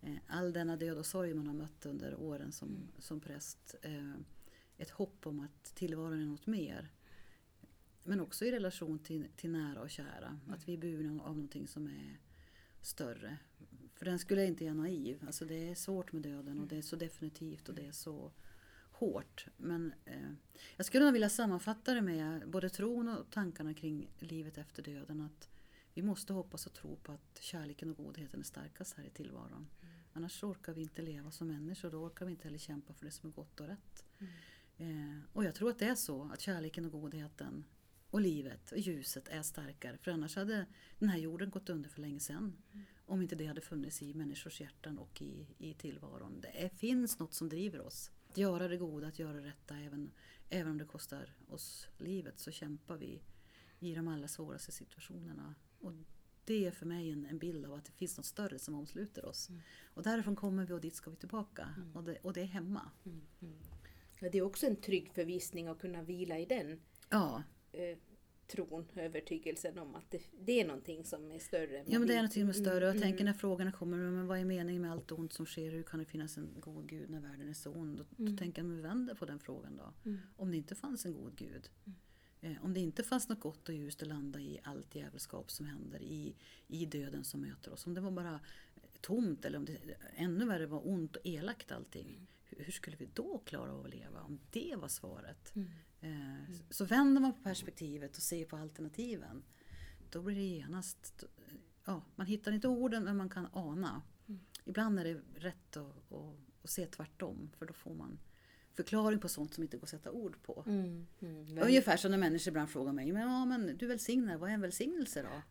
eh, all denna död och sorg man har mött under åren som, mm. som präst. Eh, ett hopp om att tillvaron är något mer. Men också i relation till, till nära och kära. Mm. Att vi är burna av någonting som är större. För den skulle jag inte göra naiv. Alltså det är svårt med döden och det är så definitivt och det är så hårt. Men eh, jag skulle nog vilja sammanfatta det med både tron och tankarna kring livet efter döden. Att vi måste hoppas och tro på att kärleken och godheten är starkast här i tillvaron. Mm. Annars orkar vi inte leva som människor. Då orkar vi inte heller kämpa för det som är gott och rätt. Mm. Eh, och jag tror att det är så att kärleken och godheten och livet och ljuset är starkare. För annars hade den här jorden gått under för länge sedan. Mm. Om inte det hade funnits i människors hjärtan och i, i tillvaron. Det finns något som driver oss. Att göra det goda, att göra det rätta. Även, även om det kostar oss livet så kämpar vi i de allra svåraste situationerna. Och det är för mig en, en bild av att det finns något större som omsluter oss. Mm. Och därifrån kommer vi och dit ska vi tillbaka. Mm. Och, det, och det är hemma. Mm. mm. Ja, det är också en trygg förvissning att kunna vila i den. Ja. Eh, tron, övertygelsen om att det, det, är någonting som är större. Ja men det är någonting som är större. Jag mm. tänker när frågorna kommer, men vad är meningen med allt ont som sker? Hur kan det finnas en god Gud när världen är så ond? Då, mm. då tänker jag, men vi vänder på den frågan då. Mm. Om det inte fanns en god Gud. Mm. Eh, om det inte fanns något gott och ljust att landa i allt djävulskap som händer, i, i döden som möter oss. Om det var bara tomt eller om det ännu värre var ont och elakt allting. Mm. Hur, hur skulle vi då klara av att leva? Om det var svaret. Mm. Eh, så vänder man på perspektivet och ser på alternativen. Då blir det genast, ja, man hittar inte orden men man kan ana. Mm. Ibland är det rätt att, att, att, se tvärtom för då får man förklaring på sånt som inte går att sätta ord på. Mm, mm, Ungefär som när människor ibland frågar mig, men, ja, men du välsignar, vad är en välsignelse då?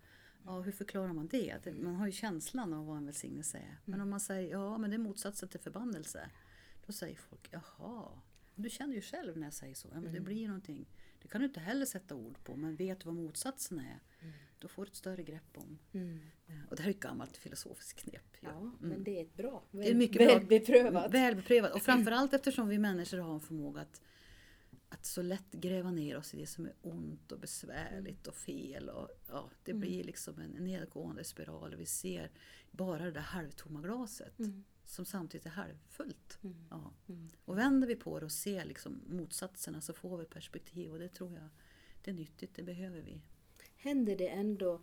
Ja, hur förklarar man det? Man har ju känslan av vad en välsignelse är. Men mm. om man säger, ja men det är motsatsen till förbannelse. Då säger folk, jaha, du känner ju själv när jag säger så. Ja, men mm. Det blir någonting. Det kan du inte heller sätta ord på, men vet du vad motsatsen är? Mm. Då får du ett större grepp om. Mm. Och det här är ett gammalt filosofiskt knep. Ja, ja men mm. det är ett bra. Väl, det är mycket väl beprövat. Väl beprövat. Och framförallt eftersom vi människor har en förmåga att, att så lätt gräva ner oss i det som är ont och besvärligt och fel. Och, ja, det mm. blir liksom en nedgående spiral och vi ser bara det där halvtomma glaset. Som samtidigt är halvfullt. Mm. Ja. Mm. Och vänder vi på det och ser liksom motsatserna så får vi perspektiv och det tror jag det är nyttigt, det behöver vi. Händer det ändå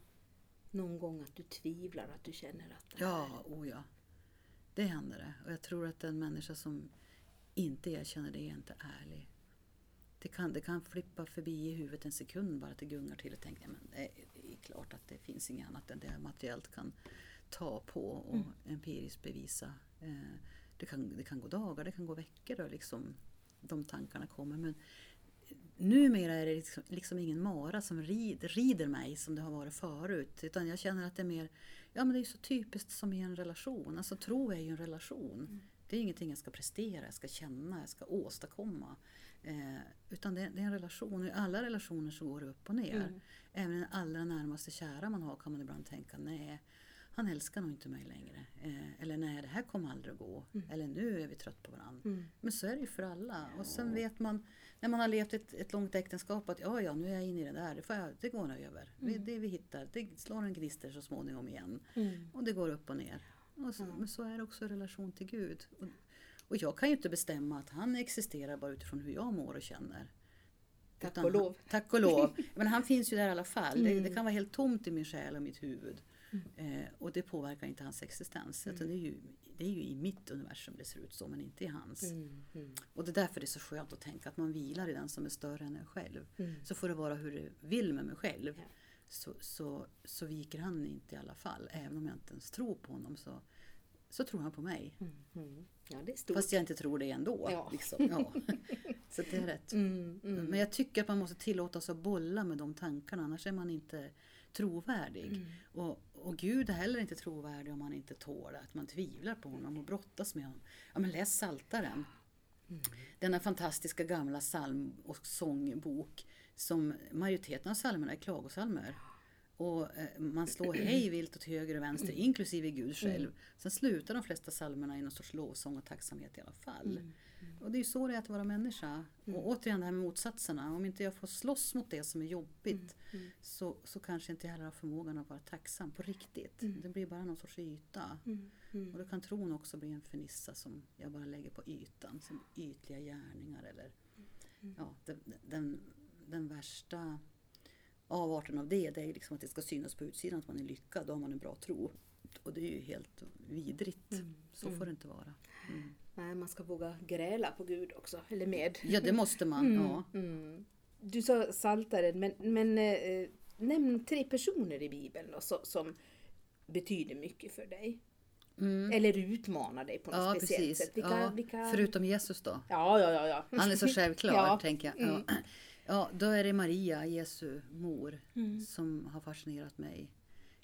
någon gång att du tvivlar, att du känner att det. Ja, oh ja. Det händer det. Och jag tror att en människa som inte erkänner det är inte ärlig. Det kan, det kan flippa förbi i huvudet en sekund bara att det gungar till och tänker men det är klart att det finns inget annat än det materiellt kan ta på och mm. empiriskt bevisa. Eh, det, kan, det kan gå dagar, det kan gå veckor och liksom de tankarna kommer. Men numera är det liksom, liksom ingen mara som rid, rider mig som det har varit förut. Utan jag känner att det är mer, ja men det är så typiskt som i en relation. Alltså tro är ju en relation. Mm. Det är ingenting jag ska prestera, jag ska känna, jag ska åstadkomma. Eh, utan det, det, är en relation och i alla relationer så går det upp och ner. Mm. Även den allra närmaste kära man har kan man ibland tänka, nej han älskar nog inte mig längre. Eh, eller nej, det här kommer aldrig att gå. Mm. Eller nu är vi trött på varandra. Mm. Men så är det ju för alla. Och sen vet man när man har levt ett, ett långt äktenskap att ja, ja, nu är jag inne i det där. Det, jag, det går nog över. Mm. Det vi hittar, det slår en gnister så småningom igen. Mm. Och det går upp och ner. Och så, Men så är det också i relation till Gud. Och, och jag kan ju inte bestämma att han existerar bara utifrån hur jag mår och känner. Tack Utan och lov. Han, tack och lov. Men han finns ju där i alla fall. Det, det, mm. kan vara helt tomt i min själ och mitt huvud. Mm. Eh, och det påverkar inte hans existens. Mm. Utan det, är ju, det är ju i mitt universum det ser ut så, men inte i hans. Mm. mm. Och det är därför det är så skönt att tänka att man vilar i den som är större än en själv. Mm. Så får det vara hur det vill med mig själv. Ja. Så, så, så viker han inte i alla fall. Även om jag inte ens tror på honom så, så tror han på mig. Mm. Ja, Fast jag inte tror det ändå. Ja. Liksom. Ja. [LAUGHS] så det är rätt. Men jag tycker att man måste tillåta sig att bolla med de tankarna. Annars är man inte trovärdig. Mm. Och, och Gud är heller inte trovärdig om man inte tål att man tvivlar på honom och brottas med honom. Ja, men läs Saltaren. Mm. Denna fantastiska gamla psalm och sångbok som majoriteten av psalmerna är klagosalmer. Och eh, man slår hej vilt åt höger och vänster, inklusive Gud själv. Mm. Sen slutar de flesta psalmerna i någon sorts lovsång och tacksamhet i alla fall. Mm. Och det är ju så det är att vara människa. Mm. Och återigen det här med motsatserna. Om inte jag får slåss mot det som är jobbigt mm. mm. så, så kanske inte jag heller har förmågan att vara tacksam på riktigt. Mm. Det blir bara någon sorts yta. Mm. Mm. Och då kan tron också bli en fernissa som jag bara lägger på ytan. Som ytliga gärningar eller ja, den, den, den värsta avarten av det, det är liksom att det ska synas på utsidan att man är lyckad. Då har man en bra tro. Och det är ju helt vidrigt. Så får det inte vara. Nej, man ska våga gräla på Gud också, eller med. Ja, det måste man. Mm, ja. Mm. Du sa saltaren, men, men eh, nämn tre personer i Bibeln då, så, som betyder mycket för dig. Mm. Eller utmanar dig på något ja, speciellt precis. sätt. Vilka, ja, vilka... Förutom Jesus då? Ja, ja, ja. ja. Han är så självklar, [LAUGHS] ja. tänker jag. Ja. Mm. [CLEARS THROAT] ja, då är det Maria, Jesu mor, mm. som har fascinerat mig.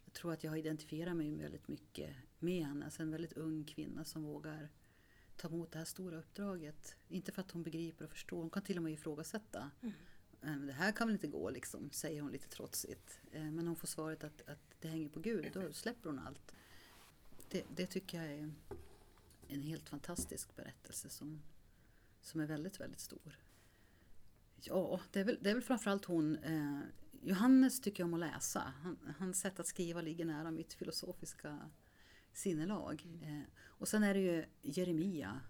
Jag tror att jag har identifierat mig väldigt mycket med henne. Alltså en väldigt ung kvinna som vågar ta emot det här stora uppdraget. Inte för att hon begriper och förstår, hon kan till och med ifrågasätta. Mm. Det här kan väl inte gå liksom, säger hon lite trotsigt. Eh, men hon får svaret att, att det hänger på Gud, då släpper hon allt. Det, det tycker jag är en helt fantastisk berättelse som, som är väldigt, väldigt stor. Ja, det är väl, det är väl framförallt hon eh, Johannes tycker jag om att läsa. Han, hans sätt att skriva ligger nära mitt filosofiska sinnelag. Mm. Och sen är det ju Jeremia,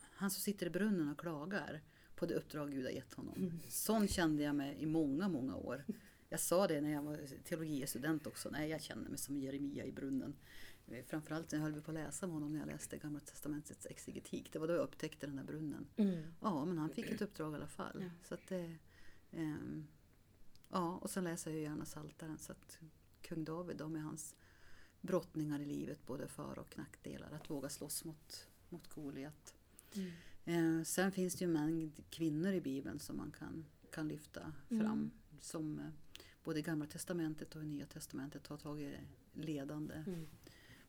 han som sitter i brunnen och klagar på det uppdrag Gud har gett honom. Mm. Sån kände jag mig i många, många år. Jag sa det när jag var teologistudent också, nej jag känner mig som Jeremia i brunnen. Eh, framförallt när jag höll på att läsa med honom när jag läste Gamla Testamentets exegetik. Det var då jag upptäckte den där brunnen. Mm. Ja, men han fick ett uppdrag i alla fall. Ja. Så att det, eh, ja, och sen läser jag ju gärna Saltaren så att kung David då med hans brottningar i livet, både för och nackdelar. Att våga slåss mot, mot Goliat. Mm. Eh, sen finns det ju en mängd kvinnor i Bibeln som man kan, kan lyfta fram. Mm. Som eh, både i Gamla Testamentet och i Nya Testamentet har tagit ledande mm.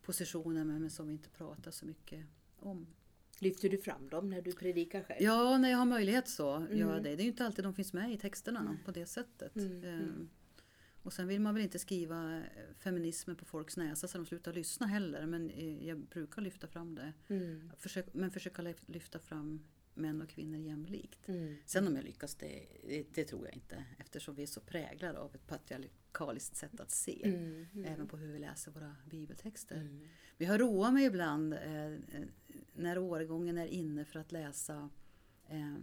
positioner men som vi inte pratar så mycket om. Lyfter du fram dem när du predikar själv? Ja, när jag har möjlighet så mm. gör jag det. Det är ju inte alltid de finns med i texterna mm. på det sättet. Mm. Eh, och sen vill man väl inte skriva eh, feminismen på folks näsa så de slutar lyssna heller. Men eh, jag brukar lyfta fram det. Mm. Försök, men försöka lyfta fram män och kvinnor jämlikt. Mm. Sen om jag lyckas, det, det, det, tror jag inte. Eftersom vi är så präglade av ett patriarkaliskt sätt att se. Mm. mm. Även på hur vi läser våra bibeltexter. Mm. Vi har roat mig ibland eh, när årgången är inne för att läsa eh,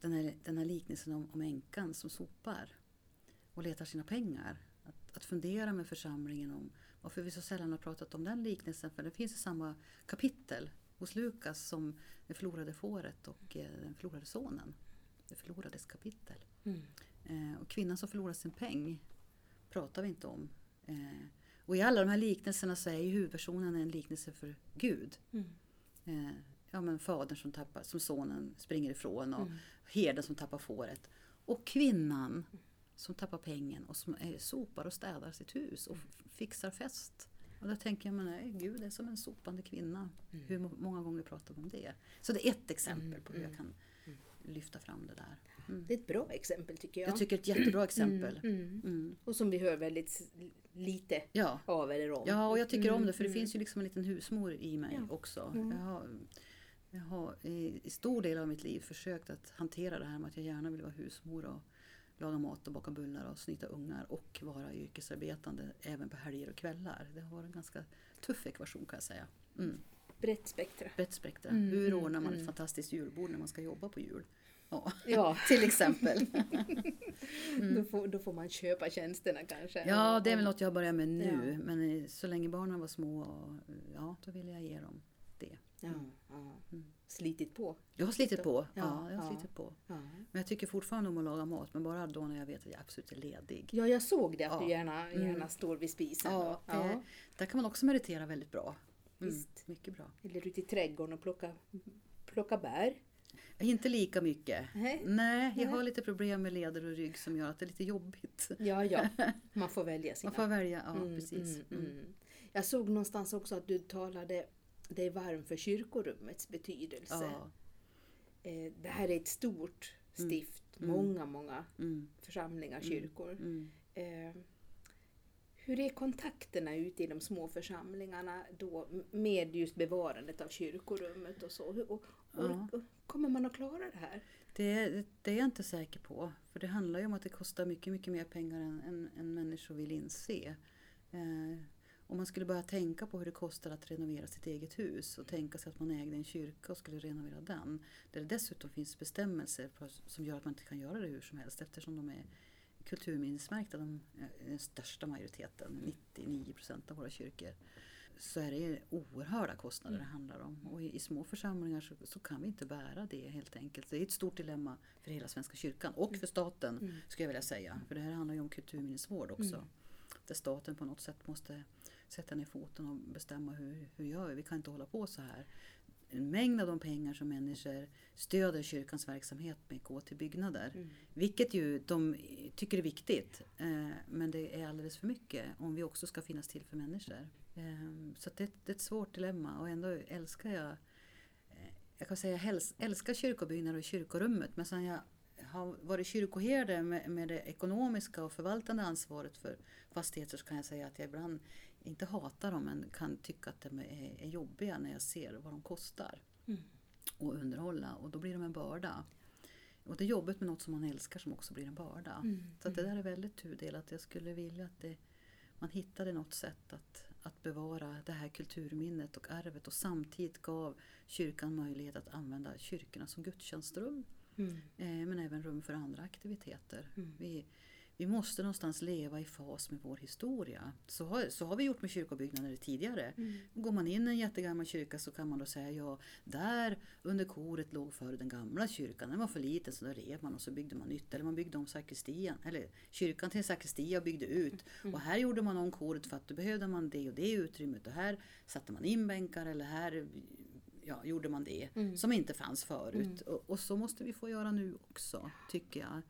den, här, den här liknelsen om, om änkan som sopar och letar sina pengar. Att, att fundera med församlingen om varför vi så sällan har pratat om den liknelsen. För den finns i samma kapitel hos Lukas som det förlorade fåret och eh, den förlorade sonen. Det förlorades kapitel. Mm. Eh, och kvinnan som förlorar sin peng pratar vi inte om. Eh, och i alla de här liknelserna så är ju huvudpersonen en liknelse för Gud. Mm. Eh, ja men fadern som, tappar, som sonen springer ifrån och mm. herden som tappar fåret. Och kvinnan som tappar pengen och som är, sopar och städar sitt hus och fixar fest. Och då tänker jag, men nej, Gud är som en sopande kvinna. Mm. Hur många gånger pratar vi om det? Så det är ett exempel mm, på hur jag mm, kan mm. lyfta fram det där. Mm. Det är ett bra exempel tycker jag. Jag tycker ett jättebra exempel. Och som vi hör väldigt lite ja. av eller om. Ja, och jag tycker om det för det finns ju liksom en liten husmor i mig ja. också. Jag har, jag har i stor del av mitt liv försökt att hantera det här med att jag gärna vill vara husmor och laga mat och baka bullar och snyta ungar och vara yrkesarbetande även på helger och kvällar. Det har varit en ganska tuff ekvation kan jag säga. Mm. Brett spektra. Brett spektra. Mm, Hur mm, ordnar man mm. ett fantastiskt julbord när man ska jobba på jul? Ja, ja. [LAUGHS] till exempel. [LAUGHS] mm. då, får, då får man köpa tjänsterna kanske. Ja, det är väl något jag börjar med nu. Ja. Men så länge barnen var små, ja, då ville jag ge dem det. Ja, ja. Mm slitit på? Jag har slitit på. Ja, ja jag har slitit på. Ja. Men jag tycker fortfarande om att laga mat, men bara då när jag vet att jag absolut är ledig. Ja, jag såg det att du gärna, gärna mm. står vid spisen. Ja, det, där kan man också meditera väldigt bra. Mm, Visst. Mycket bra. Eller ute i trädgården och plocka, plocka bär. Inte lika mycket. Nej. Nej, jag har lite problem med leder och rygg som gör att det är lite jobbigt. Ja, ja. [LAUGHS] Man får välja sina. Man får välja, ja mm, precis. Mm, mm. mm. Jag såg någonstans också att du talade dig varm för kyrkorummets betydelse. Ja. Eh, det här är ett stort mm. stift, mm. många, många mm. församlingar, mm. kyrkor. Mm. Eh, hur är kontakterna ute i de små församlingarna då med just bevarandet av kyrkorummet och så? Och, och, ja. och, kommer man att klara det här? Det, det, är jag inte säker på. För det handlar ju om att det kostar mycket, mycket mer pengar än, än, än människor vill inse. Eh, om man skulle börja tänka på hur det kostar att renovera sitt eget hus och tänka sig att man ägde en kyrka och skulle renovera den. Där det dessutom finns bestämmelser som gör att man inte kan göra det hur som helst eftersom de är kulturminnesmärkta, de, den största majoriteten, 99 procent av våra kyrkor, så är det oerhörda kostnader mm. det handlar om. Och i, i små församlingar så, så, kan vi inte bära det helt enkelt. Det är ett stort dilemma för hela Svenska kyrkan och för staten mm. skulle jag vilja säga. För det här handlar ju om kulturminnesvård också. Mm. Där staten på något sätt måste sätta ner foten och bestämma hur, hur gör vi? Vi kan inte hålla på så här en mängd av de pengar som människor stöder kyrkans verksamhet med går till byggnader. Mm. Vilket ju de tycker är viktigt. Eh, men det är alldeles för mycket om vi också ska finnas till för människor. Eh, så det, det, är ett svårt dilemma och ändå älskar jag eh, jag kan säga jag älskar kyrkobyggnader och kyrkorummet men sen jag har varit kyrkoherde med, med det ekonomiska och förvaltande ansvaret för fastigheter så kan jag säga att jag ibland inte hatar dem men kan tycka att de är, är jobbiga när jag ser vad de kostar. Mm. Och underhålla och då blir de en börda. Och det är jobbigt med något som man älskar som också blir en börda. Mm. Så det mm. där är väldigt tudelat. Jag skulle vilja att det, man hittade något sätt att, att bevara det här kulturminnet och arvet och samtidigt gav kyrkan möjlighet att använda kyrkorna som gudstjänstrum. Mm. Eh, men även rum för andra aktiviteter. Mm. Vi, vi måste någonstans leva i fas med vår historia. Så har, så har vi gjort med kyrkobyggnader tidigare. Mm. Går man in i en jättegammal kyrka så kan man då säga ja, där under koret låg förr den gamla kyrkan. Den var för liten så då rev man och så byggde man nytt. Eller man byggde om sakristian, eller kyrkan till en sakristia och byggde ut. Mm. Och här gjorde man om koret för att då behövde man det och det utrymmet. Och här satte man in bänkar eller här ja, gjorde man det mm. som inte fanns förut. Mm. Och, och, så måste vi få göra nu också, tycker jag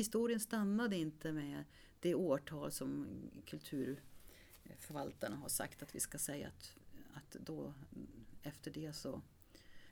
historien stannade inte med det årtal som kulturförvaltarna har sagt att vi ska säga att, att då efter det så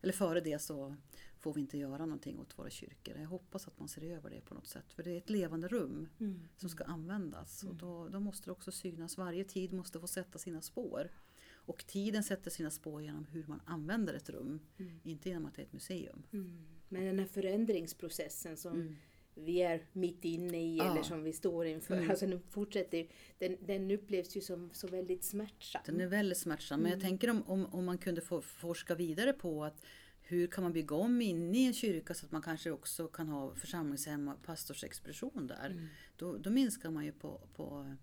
eller före det så får vi inte göra någonting åt våra kyrkor. Jag hoppas att man ser över det på något sätt. För det är ett levande rum mm. som ska användas. Mm. Och då, då, måste det också synas. Varje tid måste få sätta sina spår. Och tiden sätter sina spår genom hur man använder ett rum. Mm. Inte genom att det är ett museum. Mm. Men den här förändringsprocessen som mm vi är mitt inne i ja. eller som vi står inför. Mm. Alltså den fortsätter den, den upplevs ju som så väldigt smärtsam. Den är väldigt smärtsam. Men jag mm. tänker om, om, om man kunde få forska vidare på att hur kan man bygga om inne i en kyrka så att man kanske också kan ha församlingshem och pastorsexpedition där. Mm. Då, då minskar man ju på, på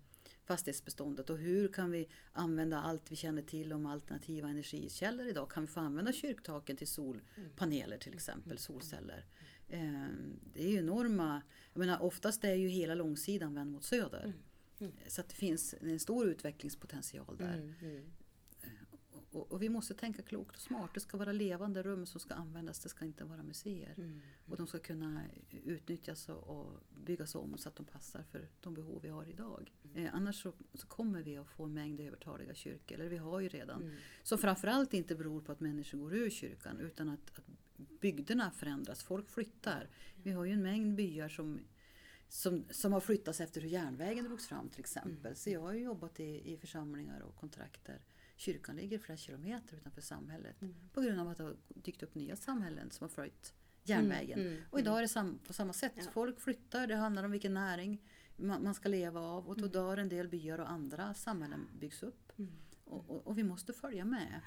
fastighetsbeståndet och hur kan vi använda allt vi känner till om alternativa energikällor idag? Kan vi få använda kyrktaken till solpaneler till exempel, mm. solceller? Eh, det är ju enorma, jag menar oftast är ju hela långsidan vänd mot söder. Mm. Mm. Så det finns en stor utvecklingspotential där. Mm. mm. Eh, och, och, vi måste tänka klokt och smart. Det ska vara levande rum som ska användas, det ska inte vara museer. Mm. Och de ska kunna utnyttjas och, och byggas om så att de passar för de behov vi har idag. Mm. Eh, annars så, så, kommer vi att få en mängd övertaliga kyrkor, eller vi har ju redan. Mm. Som framförallt inte beror på att människor går ur kyrkan utan att, att bygderna förändras, folk flyttar. Vi har ju en mängd byar som, som, som har flyttats efter hur järnvägen drogs fram till exempel. Mm. Så jag har ju jobbat i, i församlingar och kontrakter. Kyrkan ligger flera kilometer utanför samhället mm. på grund av att det har dykt upp nya samhällen som har följt järnvägen. Mm, mm, och idag är det sam på samma sätt. Ja. Folk flyttar, det handlar om vilken näring man, man ska leva av och då mm. dör en del byar och andra samhällen byggs upp. Mm. Och, och, och, vi måste följa med.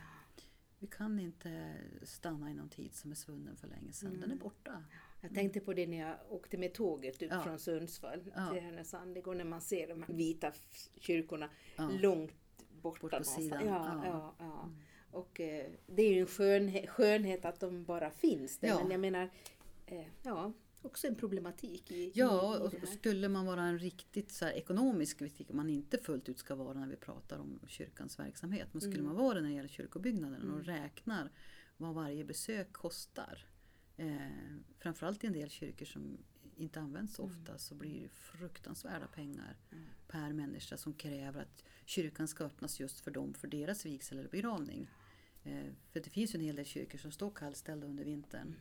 Vi kan inte stanna i någon tid som är svunnen för länge sedan. Mm. Den är mm. borta. Jag tänkte på det när jag åkte med tåget upp ja. från Sundsvall ja. till Härnösand igår när man ser de här vita kyrkorna ja. långt borta. Bort på sidan. Ja, ja. ja, mm. Och eh, det är ju en skönhet, skönhet att de bara finns där. Men jag menar, eh, ja, också en problematik i, Ja, i, i och skulle man vara en riktigt så här ekonomisk, vilket man inte fullt ut ska vara när vi pratar om kyrkans verksamhet, men skulle mm. man vara det när det gäller kyrkobyggnaden mm. och räknar vad varje besök kostar, eh, framförallt i en del kyrkor som inte används så ofta, mm. så blir det fruktansvärda pengar mm. per människa som kräver att kyrkan ska öppnas just för dem, för deras vigsel eller begravning. Eh, för det finns ju en hel del kyrkor som står kallställda under vintern.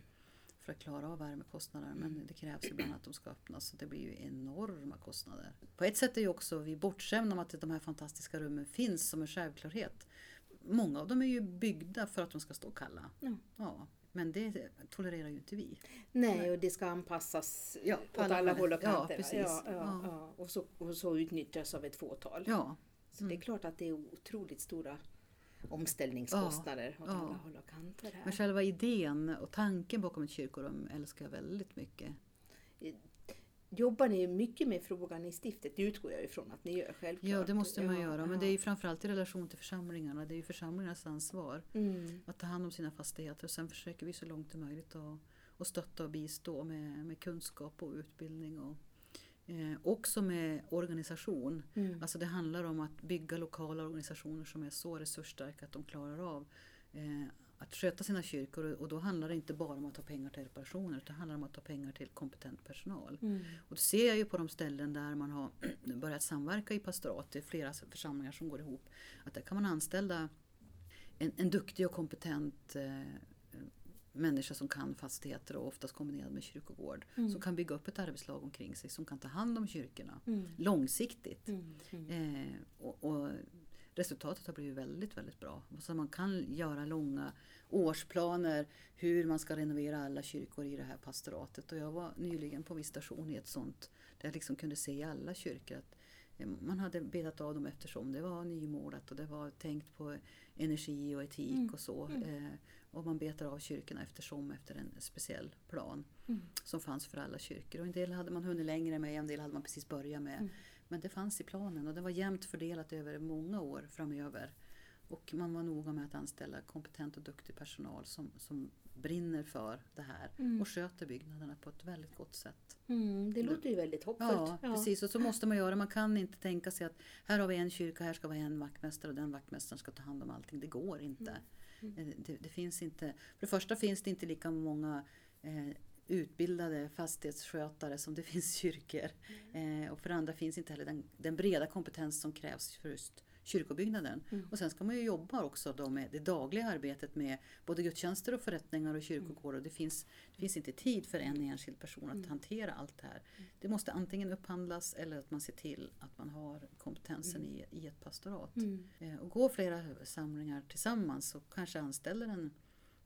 Mm för att klara av värmekostnaderna men det krävs ibland att de ska öppnas så det blir ju enorma kostnader. På ett sätt är ju också vi bortskämda om att de här fantastiska rummen finns som en självklarhet. Många av dem är ju byggda för att de ska stå kalla. Ja. Ja, men det tolererar ju inte vi. Nej, och det ska anpassas Ja, åt på alla alla håll. och Ja, kanter. precis. Ja, ja, Ja. ja. Och, så, och så utnyttjas av ett fåtal. Ja, Så det är klart att det är otroligt stora omställningskostnader åt Ja, alla ja. håll och kanter. Här. men själva idén och tanken bakom ett kyrkorum älskar jag väldigt mycket. Jobbar ni mycket med frågan i stiftet? Det utgår jag ifrån att ni gör självklart. Ja, det måste man göra. Men det är ju framförallt i relation till församlingarna. Det är ju församlingarnas ansvar Mm. att ta hand om sina fastigheter. Och sen försöker vi så långt det är möjligt att, att stötta och bistå med, med kunskap och utbildning. Och, eh, också med organisation. Mm. Alltså det handlar om att bygga lokala organisationer som är så resursstarka att de klarar av eh, att sköta sina kyrkor. Och- då handlar det inte bara om att ta pengar till reparationer utan det handlar om att ta pengar till kompetent personal. Mm. Och det ser jag ju på de ställen där man har [CLEARS THROAT] börjat samverka i pastorat, det är flera församlingar som går ihop, att där kan man anställa en, en duktig och kompetent eh, människa som kan fastigheter och oftast kombinerad med kyrkogård. Mm. Som kan bygga upp ett arbetslag omkring sig som kan ta hand om kyrkorna Mm. långsiktigt. Mm. Mm. Eh, och, och resultatet har blivit väldigt, väldigt bra. Så man kan göra långa årsplaner hur man ska renovera alla kyrkor i det här pastoratet. Och jag var nyligen på visitation i ett sånt där jag liksom kunde se i alla kyrkor att eh, man hade betat av dem eftersom det var nymålat och det var tänkt på energi och etik Mm, och så. mm. Och man betar av kyrkorna eftersom efter en speciell plan Mm. som fanns för alla kyrkor. Och en del hade man hunnit längre med, en del hade man precis börjat med. Mm. Men det fanns i planen och det var jämnt fördelat över många år framöver. Och man var noga med att anställa kompetent och duktig personal som, som brinner för det här Mm. och sköter byggnaderna på ett väldigt gott sätt. Mm. Det låter ju väldigt hoppfullt. Ja, precis. Och så måste man göra. Man kan inte tänka sig att här har vi en kyrka, här ska vara en vaktmästare och den vaktmästaren ska ta hand om allting. Det går inte. Mm. Eh, Det, det finns inte. För det första finns det inte lika många eh, utbildade fastighetsskötare som det [LAUGHS] finns kyrkor. Eh, och för det andra finns inte heller den, den breda kompetens som krävs för just kyrkobyggnaden. Mm. Och sen ska man ju jobba också då med det dagliga arbetet med både gudstjänster och förrättningar och kyrkogårdar. Det finns, det finns inte tid för en enskild person att Mm. hantera allt det här. Det måste antingen upphandlas eller att man ser till att man har kompetensen i, i ett pastorat. Mm. Eh, och går flera samlingar tillsammans så kanske anställer en,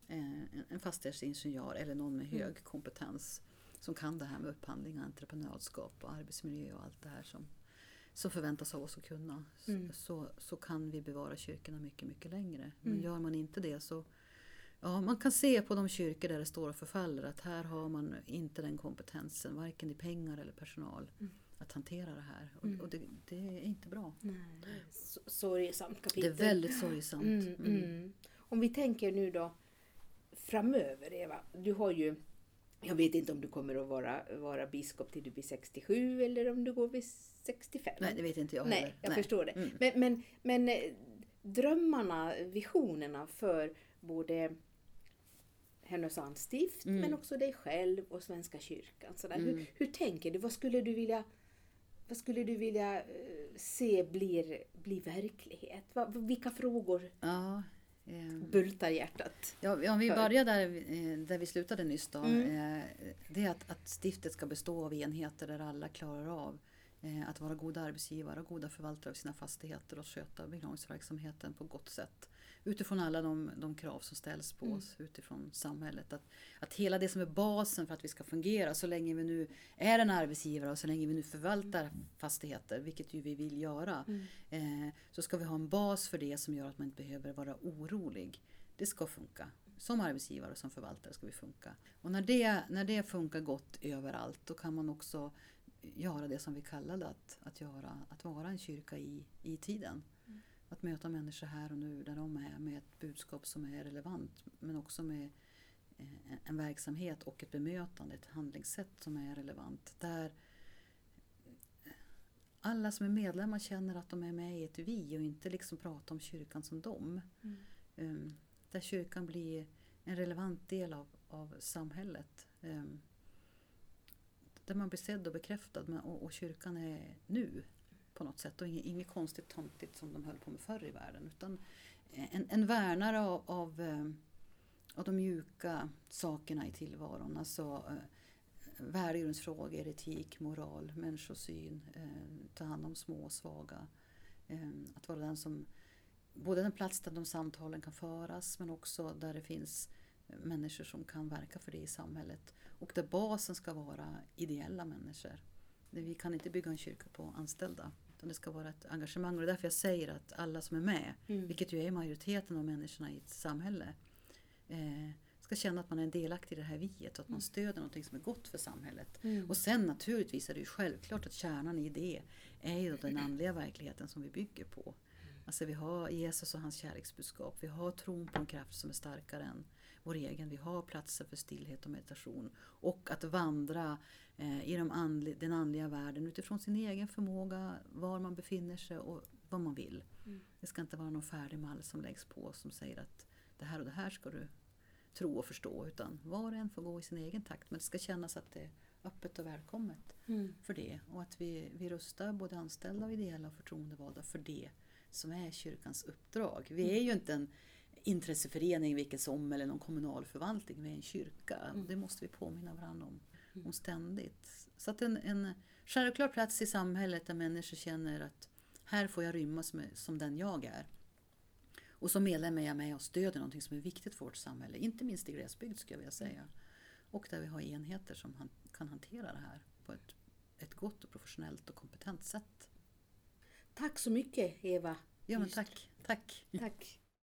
eh, en- en fastighetsingenjör eller någon med hög kompetens som kan det här med upphandling, entreprenörskap och arbetsmiljö och allt det här som, som förväntas av oss att kunna. Mm. Så, så kan vi bevara kyrkorna mycket, mycket längre. Men Mm. gör man inte det så Ja, man kan se på de kyrkor där det står och förfaller att här har man inte den kompetensen, varken i pengar eller personal, Mm. att hantera det här. Och, Mm. och det, det är inte bra. Nej, det är s- Sorgesamt Det kapitel. är väldigt sorgsamt. Mm. mm. Om vi tänker nu då framöver Eva. Du har ju, jag vet inte om du kommer att vara, vara biskop till du blir 67 eller om du går vid 65. Nej, det vet inte jag heller. Nej, jag förstår det. Mm. Men, men, men eh, drömmarna, visionerna för både Härnösands stift Mm. men också dig själv och Svenska kyrkan. Sådär. Mm. Hur, hur tänker du? Vad skulle du vilja, vad skulle du vilja eh, se blir, blir verklighet? Vad, vilka frågor Ja, ehm, bultar hjärtat? ja, om vi börjar där, eh, där vi slutade nyss då. Mm. Eh, det är att, att stiftet ska bestå av enheter där alla klarar av eh, att vara goda arbetsgivare och goda förvaltare av sina fastigheter och sköta begravningsverksamheten på gott sätt. Utifrån alla de, de krav som ställs på Mm. oss utifrån samhället. Att, att hela det som är basen för att vi ska fungera så länge vi nu är en arbetsgivare och så länge vi nu förvaltar fastigheter, vilket ju vi vill göra, Mm. eh, så ska vi ha en bas för det som gör att man inte behöver vara orolig. Det ska funka. Som arbetsgivare och som förvaltare ska vi funka. Och när det, när det funkar gott överallt då kan man också göra det som vi kallade att, att göra, att vara en kyrka i, i tiden. Att möta människor här och nu där de är med ett budskap som är relevant men också med eh, en- verksamhet och ett bemötande, ett handlingssätt som är relevant. Där alla som är medlemmar känner att de är med i ett vi och inte liksom pratar om kyrkan som dem. Mm. Um, där kyrkan blir en relevant del av, av samhället. Um, där man blir sedd och bekräftad och, och kyrkan är nu på något sätt och inget, inget konstigt tomtigt som de höll på med förr i världen utan eh, en, en värnare av, av, eh, av de mjuka sakerna i tillvaron. Alltså eh, värdegrundsfrågor, etik, moral, människosyn, eh, ta hand om små och svaga. Eh, att vara den som, både den plats där de samtalen kan föras men också där det finns människor som kan verka för det i samhället. Och där basen ska vara ideella människor. Vi kan inte bygga en kyrka på anställda. Utan det ska vara ett engagemang. Och det är därför jag säger att alla som är med, mm. vilket ju är majoriteten av människorna i ett samhälle, eh, ska känna att man är en delaktig i det här viet och att man mm. stöder någonting som är gott för samhället. Mm. Och sen naturligtvis är det ju självklart att kärnan i det är ju den andliga verkligheten som vi bygger på. Alltså vi har Jesus och hans kärleksbudskap. Vi har tron på en kraft som är starkare än vår egen. Vi har platser för stillhet och meditation. Och att vandra eh, i de andli, den andliga världen utifrån sin egen förmåga, var man befinner sig och vad man vill. Mm. Det ska inte vara någon färdig mall som läggs på som säger att det här och det här ska du tro och förstå. Utan var och en får gå i sin egen takt. Men det ska kännas att det är öppet och välkommet mm. för det. Och att vi, vi rustar både anställda, och ideella och förtroendevalda för det som är kyrkans uppdrag. Vi är ju inte en intresseförening vilket som eller någon kommunal förvaltning. Är en kyrka. Mm. Det måste vi påminna varandra om, mm. om ständigt. Så att en, en självklar plats i samhället där människor känner att här får jag rymmas med, som den jag är. Och som medlem är jag med och stöder någonting som är viktigt för vårt samhälle. Inte minst i glesbygd skulle jag vilja säga. Och där vi har enheter som han, kan hantera det här på ett, ett gott och professionellt och kompetent sätt. Tack så mycket Eva. Ja men tack. Tack. tack.